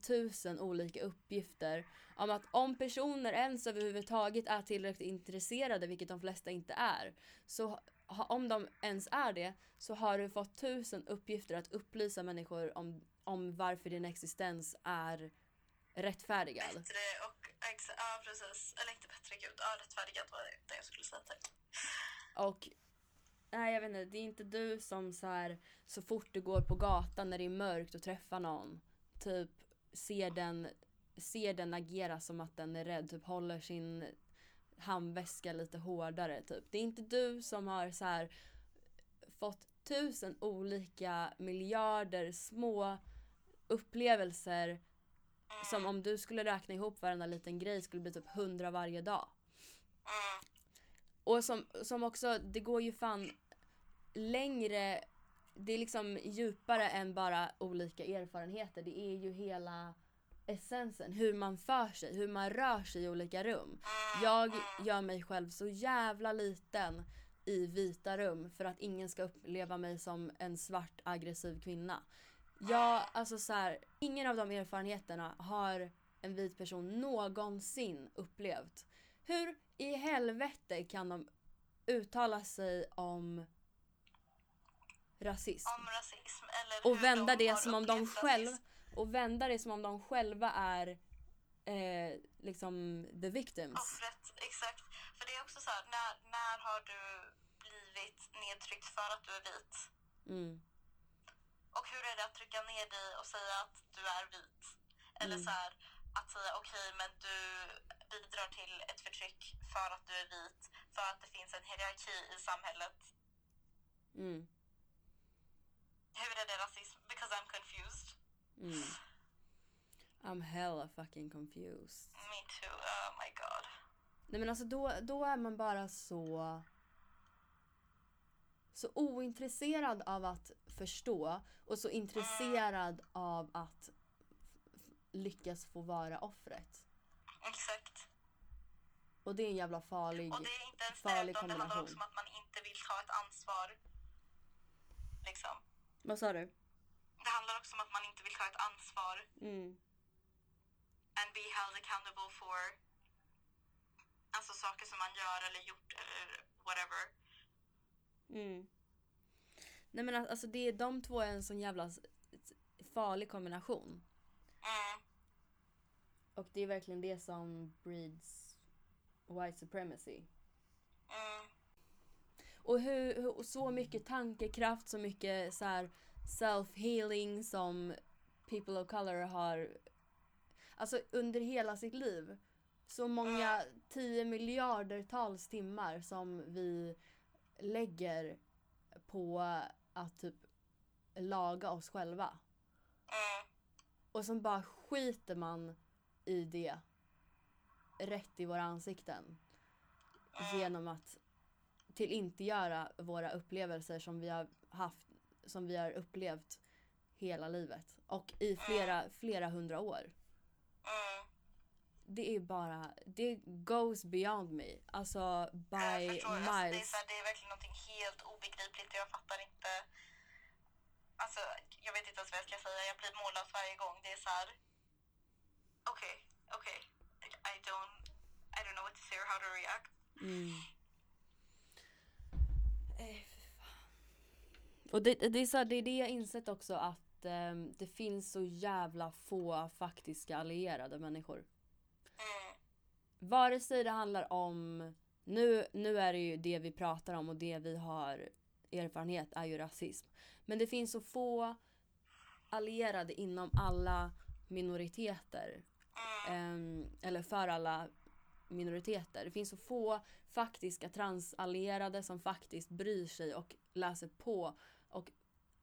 000 olika uppgifter om att om personer ens överhuvudtaget är tillräckligt intresserade, vilket de flesta inte är, så om de ens är det, så har du fått tusen uppgifter att upplysa människor om, om varför din existens är rättfärdigad. bättre och ja precis. Eller inte bättre, gud. Ja, rättfärdigad var det jag skulle säga. Tack. Och nej jag vet inte, det är inte du som så här så fort du går på gatan när det är mörkt och träffar någon typ ser den, ser den agera som att den är rädd, typ håller sin handväska lite hårdare typ. Det är inte du som har så här fått tusen olika miljarder små upplevelser som om du skulle räkna ihop varenda liten grej skulle bli typ hundra varje dag. Och som, som också, det går ju fan längre, det är liksom djupare än bara olika erfarenheter. Det är ju hela essensen, hur man för sig, hur man rör sig i olika rum. Jag gör mig själv så jävla liten i vita rum för att ingen ska uppleva mig som en svart aggressiv kvinna. Jag, alltså så här, ingen av de erfarenheterna har en vit person någonsin upplevt. Hur i helvete kan de uttala sig om rasism? om rasism eller Och vända de det som om de själv rasism. och vända det som om de själva är eh, liksom the victims. Offret, exakt. För det är också så här, när, när har du blivit nedtryckt för att du är vit? Mm. Och hur är det att trycka ner dig och säga att du är vit? Eller Mm. så här, att säga okej men du bidrar till ett förtryck för att du är vit. För att det finns en hierarki i samhället. Mm. Hur är det rasism? Because I'm confused. Mm. I'm hella fucking confused. Me too, oh my god. Nej men alltså då, då är man bara så så ointresserad av att förstå och så intresserad av att lyckas få vara offret. Exakt. Och det är en jävla farlig, Och det är inte ens farlig det, utan det handlar också kombination. om att man inte vill ta ett ansvar. Liksom. Vad sa du? Det handlar också om att man inte vill ta ett ansvar Mm. and be held accountable for alltså saker som man gör eller gjort eller whatever. Mm. Nej men al- alltså det, de två är en sån jävla farlig kombination. Mm. Och det är verkligen det som breeds white supremacy. Mm. Och hur, hur, så mycket tankekraft, så mycket så här self-healing som people of color har alltså under hela sitt liv så många tio miljarders timmar som vi lägger på att typ laga oss själva. Mm. Och sen bara skiter man i det rätt i våra ansikten. Genom att tillintetgöra våra upplevelser som vi har haft, som vi har upplevt hela livet. Och i flera, flera hundra år. Mm. Det är bara, det goes beyond me. Alltså by Jag förstår, alltså, det, är miles. så här, det är verkligen någonting helt obegripligt jag fattar inte. Alltså, jag vet inte ens vad jag ska säga. Jag blir mållös varje gång. Det är så här. Okej, okej. I don't, I don't know what to say or how to react. Mm. Eh. Och det, det, är så här, det är det jag insett också att ehm, det finns så jävla få faktiska allierade människor. Mm. Vare sig det handlar om, nu, nu är det ju det vi pratar om och det vi har erfarenhet är ju rasism. Men det finns så få allierade inom alla minoriteter. Ehm, eller för alla minoriteter. Det finns så få faktiska transallierade som faktiskt bryr sig och läser på och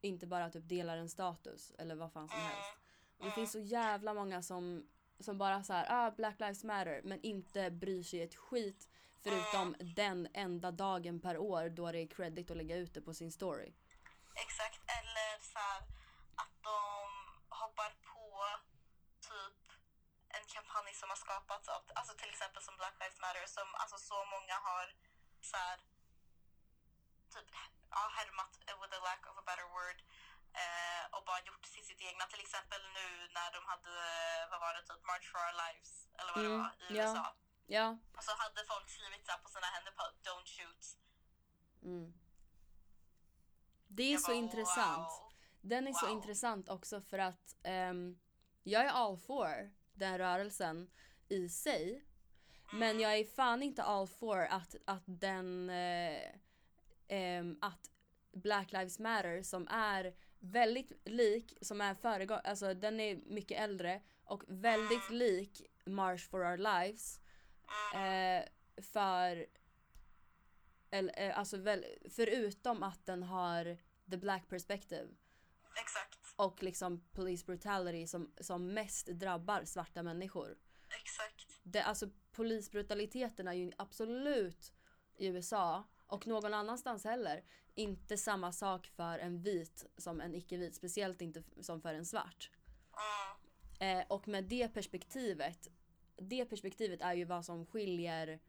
inte bara typ delar en status eller vad fan som helst. Och det finns så jävla många som, som bara så här, ah Black Lives Matter men inte bryr sig ett skit förutom den enda dagen per år då det är credit att lägga ut det på sin story. Exakt. Eller så här, att de hoppar på typ en kampanj skapats av, alltså till exempel som Black Lives Matter som alltså så många har så här, typ ja, härmat eh, with the lack of a better word eh, och bara gjort till sitt egna. Till exempel nu när de hade, vad var det, typ March for our lives eller vad det Mm, var i ja. USA. Ja. Och så hade folk skrivit så på sina händer på don't shoot. Mm. Det är Jag så bara, intressant. wow. Den är så Wow. intressant också för att ehm, jag är all for den rörelsen i sig. Men jag är fan inte all for att, att den eh, ehm, att Black Lives Matter som är väldigt lik, som är föregång, alltså den är mycket äldre och väldigt lik March for Our Lives. Eh, för eller, eh, alltså väl, förutom att den har the black perspective Exakt, och liksom police brutality som, som mest drabbar svarta människor. Exakt. Det, alltså polisbrutaliteten är ju absolut i USA och någon annanstans heller inte samma sak för en vit som en icke-vit, speciellt inte som för en svart. Mm. Eh, och med det perspektivet, det perspektivet är ju vad som skiljer,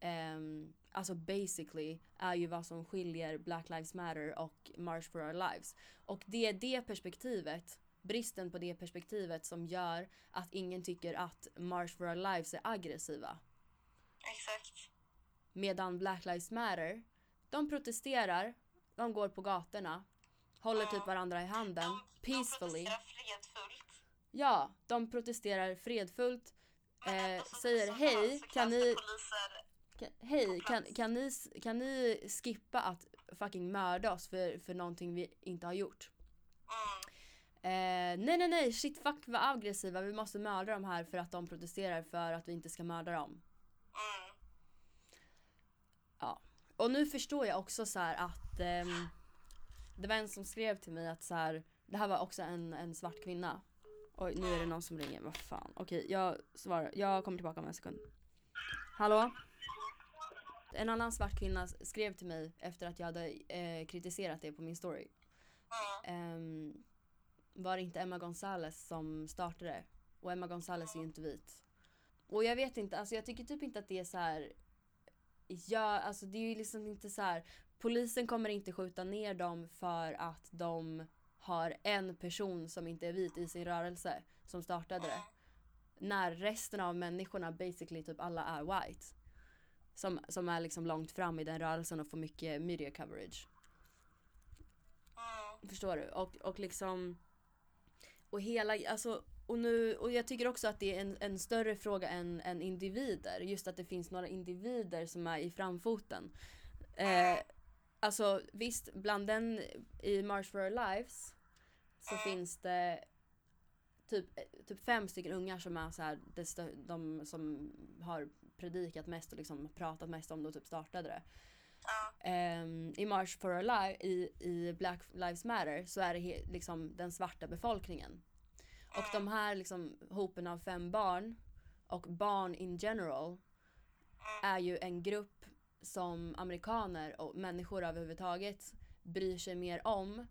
ehm, alltså basically, är ju vad som skiljer Black Lives Matter och March for Our Lives. Och det är det perspektivet, bristen på det perspektivet som gör att ingen tycker att March for Our Lives är aggressiva. Exakt. Medan Black Lives Matter, de protesterar, de går på gatorna, håller typ varandra i handen, De, peacefully. de protesterar fredfullt. Ja, de protesterar fredfullt. Eh, säger hej, så kan ni, kan, hej, kan, plats." kan, ni, kan ni skippa att fucking mörda oss för, för någonting vi inte har gjort? Mm. Eh, nej, nej, nej, shit, fuck vad aggressiva, vi måste mörda dem här för att de protesterar för att vi inte ska mörda dem. Mm. Ja. Och nu förstår jag också så här att ehm, det var en som skrev till mig att så här, det här var också en, en svart kvinna. Oj, nu är det någon som ringer. Vad fan. Okej, jag svarar. Jag kommer tillbaka om en sekund. Hallå? En annan svart kvinna skrev till mig efter att jag hade eh, kritiserat det på min story. Mm. Ehm, var det inte Emma Gonzales som startade? Och Emma Gonzales är ju inte vit. Och jag vet inte, alltså jag tycker typ inte att det är så här. Ja, alltså det är ju liksom inte så här. Polisen kommer inte skjuta ner dem för att de har en person som inte är vit i sin rörelse som startade det. När resten av människorna basically typ alla är white. Som, som är liksom långt fram i den rörelsen och får mycket media coverage. Förstår du? Och, och liksom och hela, alltså och nu, och jag tycker också att det är en, en större fråga än, än individer. Just att det finns några individer som är i framfoten. Eh, alltså visst, bland den i March for Our Lives så finns det typ, typ fem stycken ungar som är så här, de som har predikat mest och liksom pratat mest om det och typ startade det. Ehm, I March for Our Life, i, i Black Lives Matter så är det he, liksom den svarta befolkningen. Och de här liksom hopen av fem barn och barn in general är ju en grupp som amerikaner och människor överhuvudtaget bryr sig mer om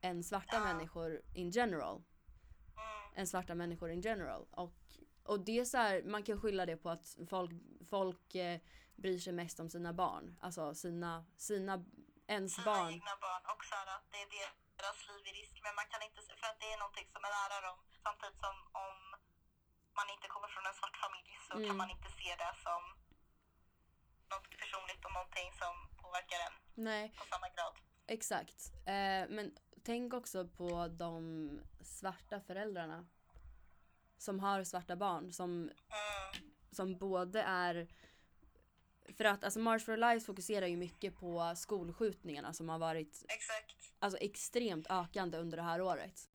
än svarta människor in general. Än svarta människor in general. Och, och det är så här, man kan skylla det på att folk, folk eh, bryr sig mest om sina barn. Alltså sina, sina ens Sina barn. egna barn och så att det är deras liv i risk. Men man kan inte, för att det är någonting som är nära dem. Samtidigt som om man inte kommer från en svart familj så Mm. kan man inte se det som något personligt och någonting som påverkar en Nej, på samma grad. exakt. Eh, men tänk också på de svarta föräldrarna. Som har svarta barn. Som Mm. som både är för att alltså March for Life fokuserar ju mycket på skolskjutningarna som har varit Exakt. alltså extremt ökande under det här året.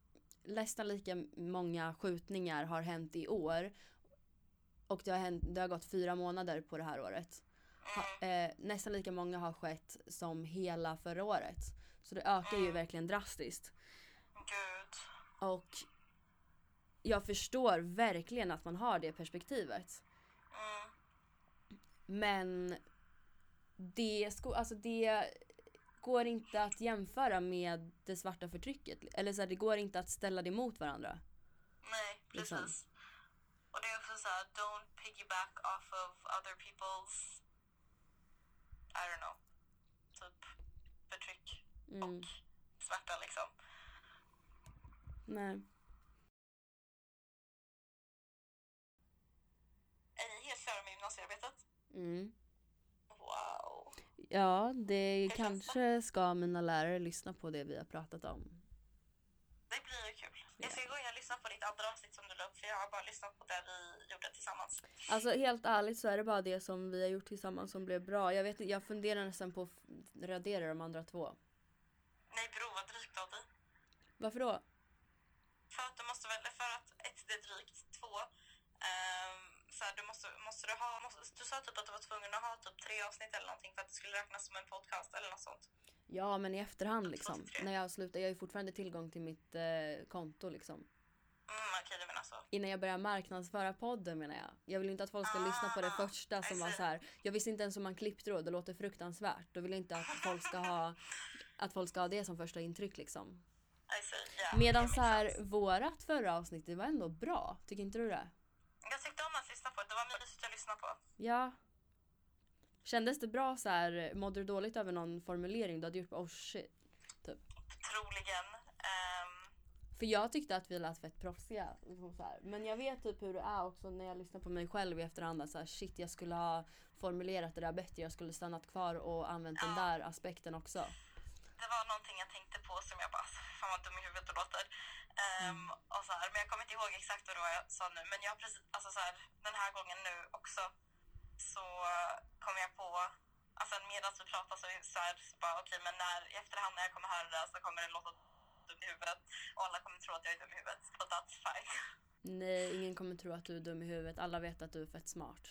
Nästan lika många skjutningar har hänt i år och det har, hänt, det har gått fyra månader på det här året. Ha, eh, nästan lika många har skett som hela förra året. Så det ökar ju verkligen drastiskt. Gud. Och jag förstår verkligen att man har det perspektivet. Men det, sko- alltså det går inte att jämföra med det svarta förtrycket. Eller så här, det går inte att ställa det mot varandra. Nej, precis. Liksom. Och det är också så här, don't piggyback off of other people's, I don't know, typ förtryck Mm. och smärta liksom. Nej. Är ni helt klara med gymnasiearbetet? Mm. Wow. Ja, det kanske ska mina lärare lyssna på det vi har pratat om. Det blir ju kul. Jag ska gå in och lyssna på ditt andra avsnitt som du la upp för jag har bara lyssnat på det vi gjorde tillsammans. Alltså helt ärligt så är det bara det som vi har gjort tillsammans som blev bra. Jag vet jag funderar nästan på att radera de andra två. Nej bror vad drygt av dig. Varför då? För att du måste väl, för att ett det är drygt, två ehm, så här, du måste, måste du ha, måste, du sa typ att du var tvungen att ha typ tre avsnitt eller någonting för att det skulle räknas som en podcast eller något sånt. Ja, men i efterhand liksom. När jag slutar, jag har ju fortfarande tillgång till mitt eh, konto liksom. Mm, okej du menar så. Innan jag börjar marknadsföra podden menar jag. Jag vill inte att folk ska lyssna på det Ah, första som var så här. Jag visste inte ens om man klippte då, det låter fruktansvärt. Då vill jag inte att folk ska ha, att folk ska ha det som första intryck liksom. See, yeah, Medan så här, vårat förra avsnitt, det var ändå bra. Tycker inte du det? Jag tyckte om att lyssna på det, det var mysigt att lyssna på. Ja. Kändes det bra så här, mådde du dåligt över någon formulering du hade gjort? Oh shit. Typ. Troligen. ehm, För jag tyckte att vi lät fett proffsiga. Liksom så här. Men jag vet typ hur det är också när jag lyssnar på mig själv i efterhand. Så här, shit jag skulle ha formulerat det där bättre. Jag skulle stannat kvar och använt den där aspekten också. det var någonting jag tänkte på som jag bara, fan vad dum i huvudet det låter. Ehm, och så här, men jag kommer inte ihåg exakt vad det var jag sa nu. Men jag precis, alltså så här, den här gången nu också så kom jag på, alltså medan vi pratar så, så här, så bara okej men när, i efterhand när jag kommer höra det så kommer det låta dum i huvudet. Och alla kommer tro att jag är dum i huvudet. But that's fine. Nej, ingen kommer tro att du är dum i huvudet. Alla vet att du är fett smart.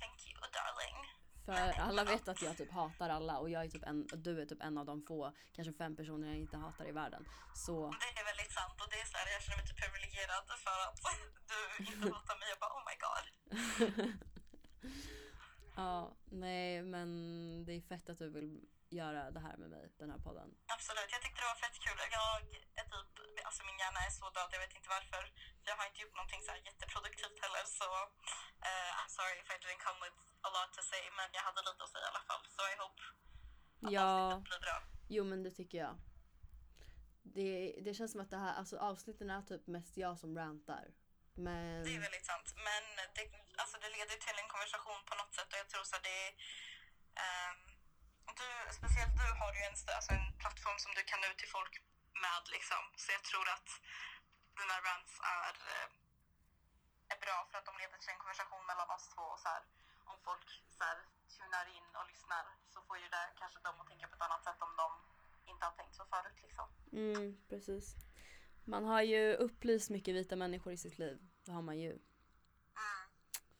Thank you darling. För alla vet att jag typ hatar alla och jag är typ en, du är typ en av de få, kanske fem personer jag inte hatar i världen. Så Det är sant och det är så här, jag känner mig typ privilegierad för att du inte hatar mig. Jag bara oh my god. ja, nej men det är fett att du vill göra det här med mig, den här podden. Absolut, jag tyckte det var fett kul. Jag är typ, alltså min hjärna är så död, jag vet inte varför. Jag har inte gjort någonting så här jätteproduktivt heller så eh, I'm sorry if I didn't come with a lot to say men jag hade lite att säga i alla fall. Så I hope att Ja. avsnittet blir bra. Jo men det tycker jag. Det, det känns som att det här, alltså avsnitten är typ mest jag som rantar. Men Det är väldigt sant. Men det, alltså det leder till en konversation på något sätt och jag tror så det är du, speciellt du har ju en, alltså en plattform som du kan nå ut till folk med liksom. Så jag tror att dina rants är, eh, är bra för att de leder till en konversation mellan oss två och så här, om folk så här, tunar in och lyssnar så får ju det kanske dem att tänka på ett annat sätt om de inte har tänkt så förut liksom. Mm, precis. Man har ju upplyst mycket vita människor i sitt liv. Det har man ju. Mm.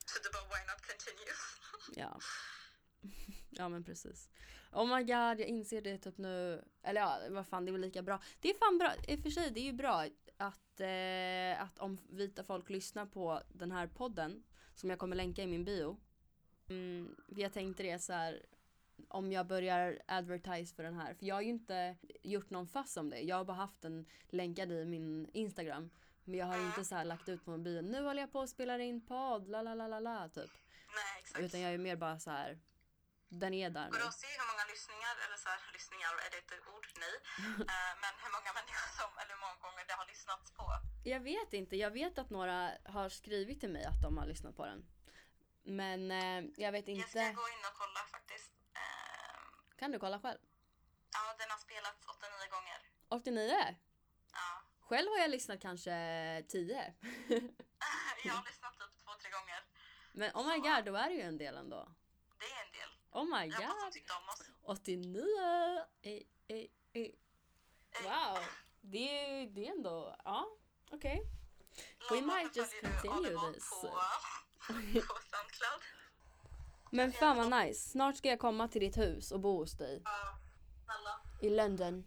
Så det bara why not continue? Ja. Ja men precis. Oh my god, jag inser det typ nu. Eller ja, vad fan det är väl lika bra. Det är fan bra, i och för sig det är ju bra att, eh, att om vita folk lyssnar på den här podden. Som jag kommer länka i min bio. Mm, jag tänkte det så här. Om jag börjar advertise för den här. För jag har ju inte gjort någon fass om det. Jag har bara haft den länkad i min Instagram. Men jag har inte så här lagt ut på bio. Nu håller jag på och spelar in podd, la la la la la typ. Nej, exakt. Utan jag är mer bara så här. Den är där Går det att se hur många lyssningar, eller så här, lyssningar, är det ett ord? Nej. Eh, men hur många människor som, eller hur många gånger det har lyssnats på? Jag vet inte. Jag vet att några har skrivit till mig att de har lyssnat på den. Men eh, jag vet Jag ska inte. gå in och kolla faktiskt. Kan du kolla själv? ja, den har spelats 89 gånger. 89? Ja. Själv har jag lyssnat kanske 10. Jag har lyssnat typ två, tre gånger. Men oh my god, då är det ju en del ändå. Det är en del. Oh my Jag hoppas de god. tyckte om oss. 89! Ey, ey, ey. Wow. Det är, det är ändå, ja okej. We Lova, might just continue this. På, på Soundcloud. Men fan vad nice. Snart ska jag komma till ditt hus och bo hos dig. Ja, snälla. I London.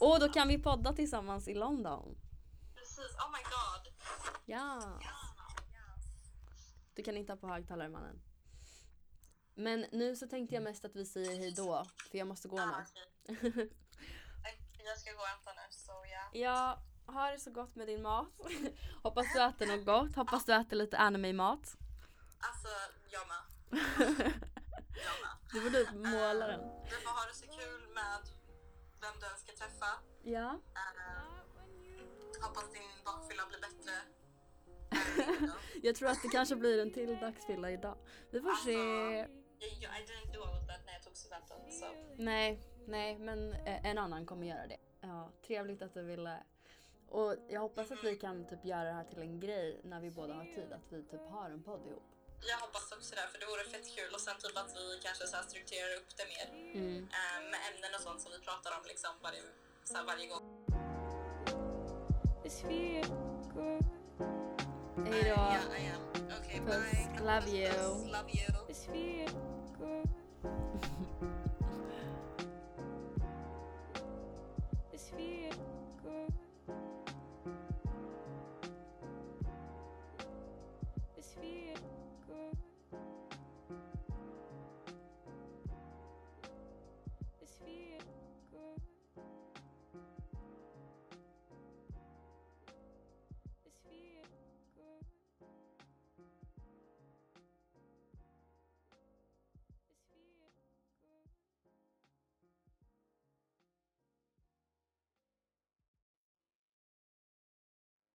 Och då kan vi podda tillsammans i London. Precis, oh my god. Ja. Du kan inte ha på högtalare mannen. Men nu så tänkte jag mest att vi säger hej då. För jag måste gå Ah, nu. Jag ska gå och äta nu, så ja. Ja, ha det så gott med din mat. Hoppas du äter något gott. Hoppas du äter lite anime-mat. Alltså, jag med. Du borde måla den. Du får ha det så kul med vem du än ska träffa. Ja. Eh, hoppas din bakfylla blir bättre. Jag tror att det kanske blir en till dagsfylla idag. Vi får se. Jag, didn't do all that när jag tog studenten. Så. Nej, nej, men eh, en annan kommer göra det. Ja, trevligt att du ville. Och jag hoppas att vi kan typ göra det här till en grej när vi båda har tid. Att vi typ har en podd ihop. Jag hoppas också det, för det vore fett kul. Och sen typ att vi kanske så strukturerar upp det mer. Mm. eh, med ämnen och sånt som vi pratar om liksom varje, så varje gång. Hej då. Yeah, I am. Okay, Puss. bye. Love you. Love you.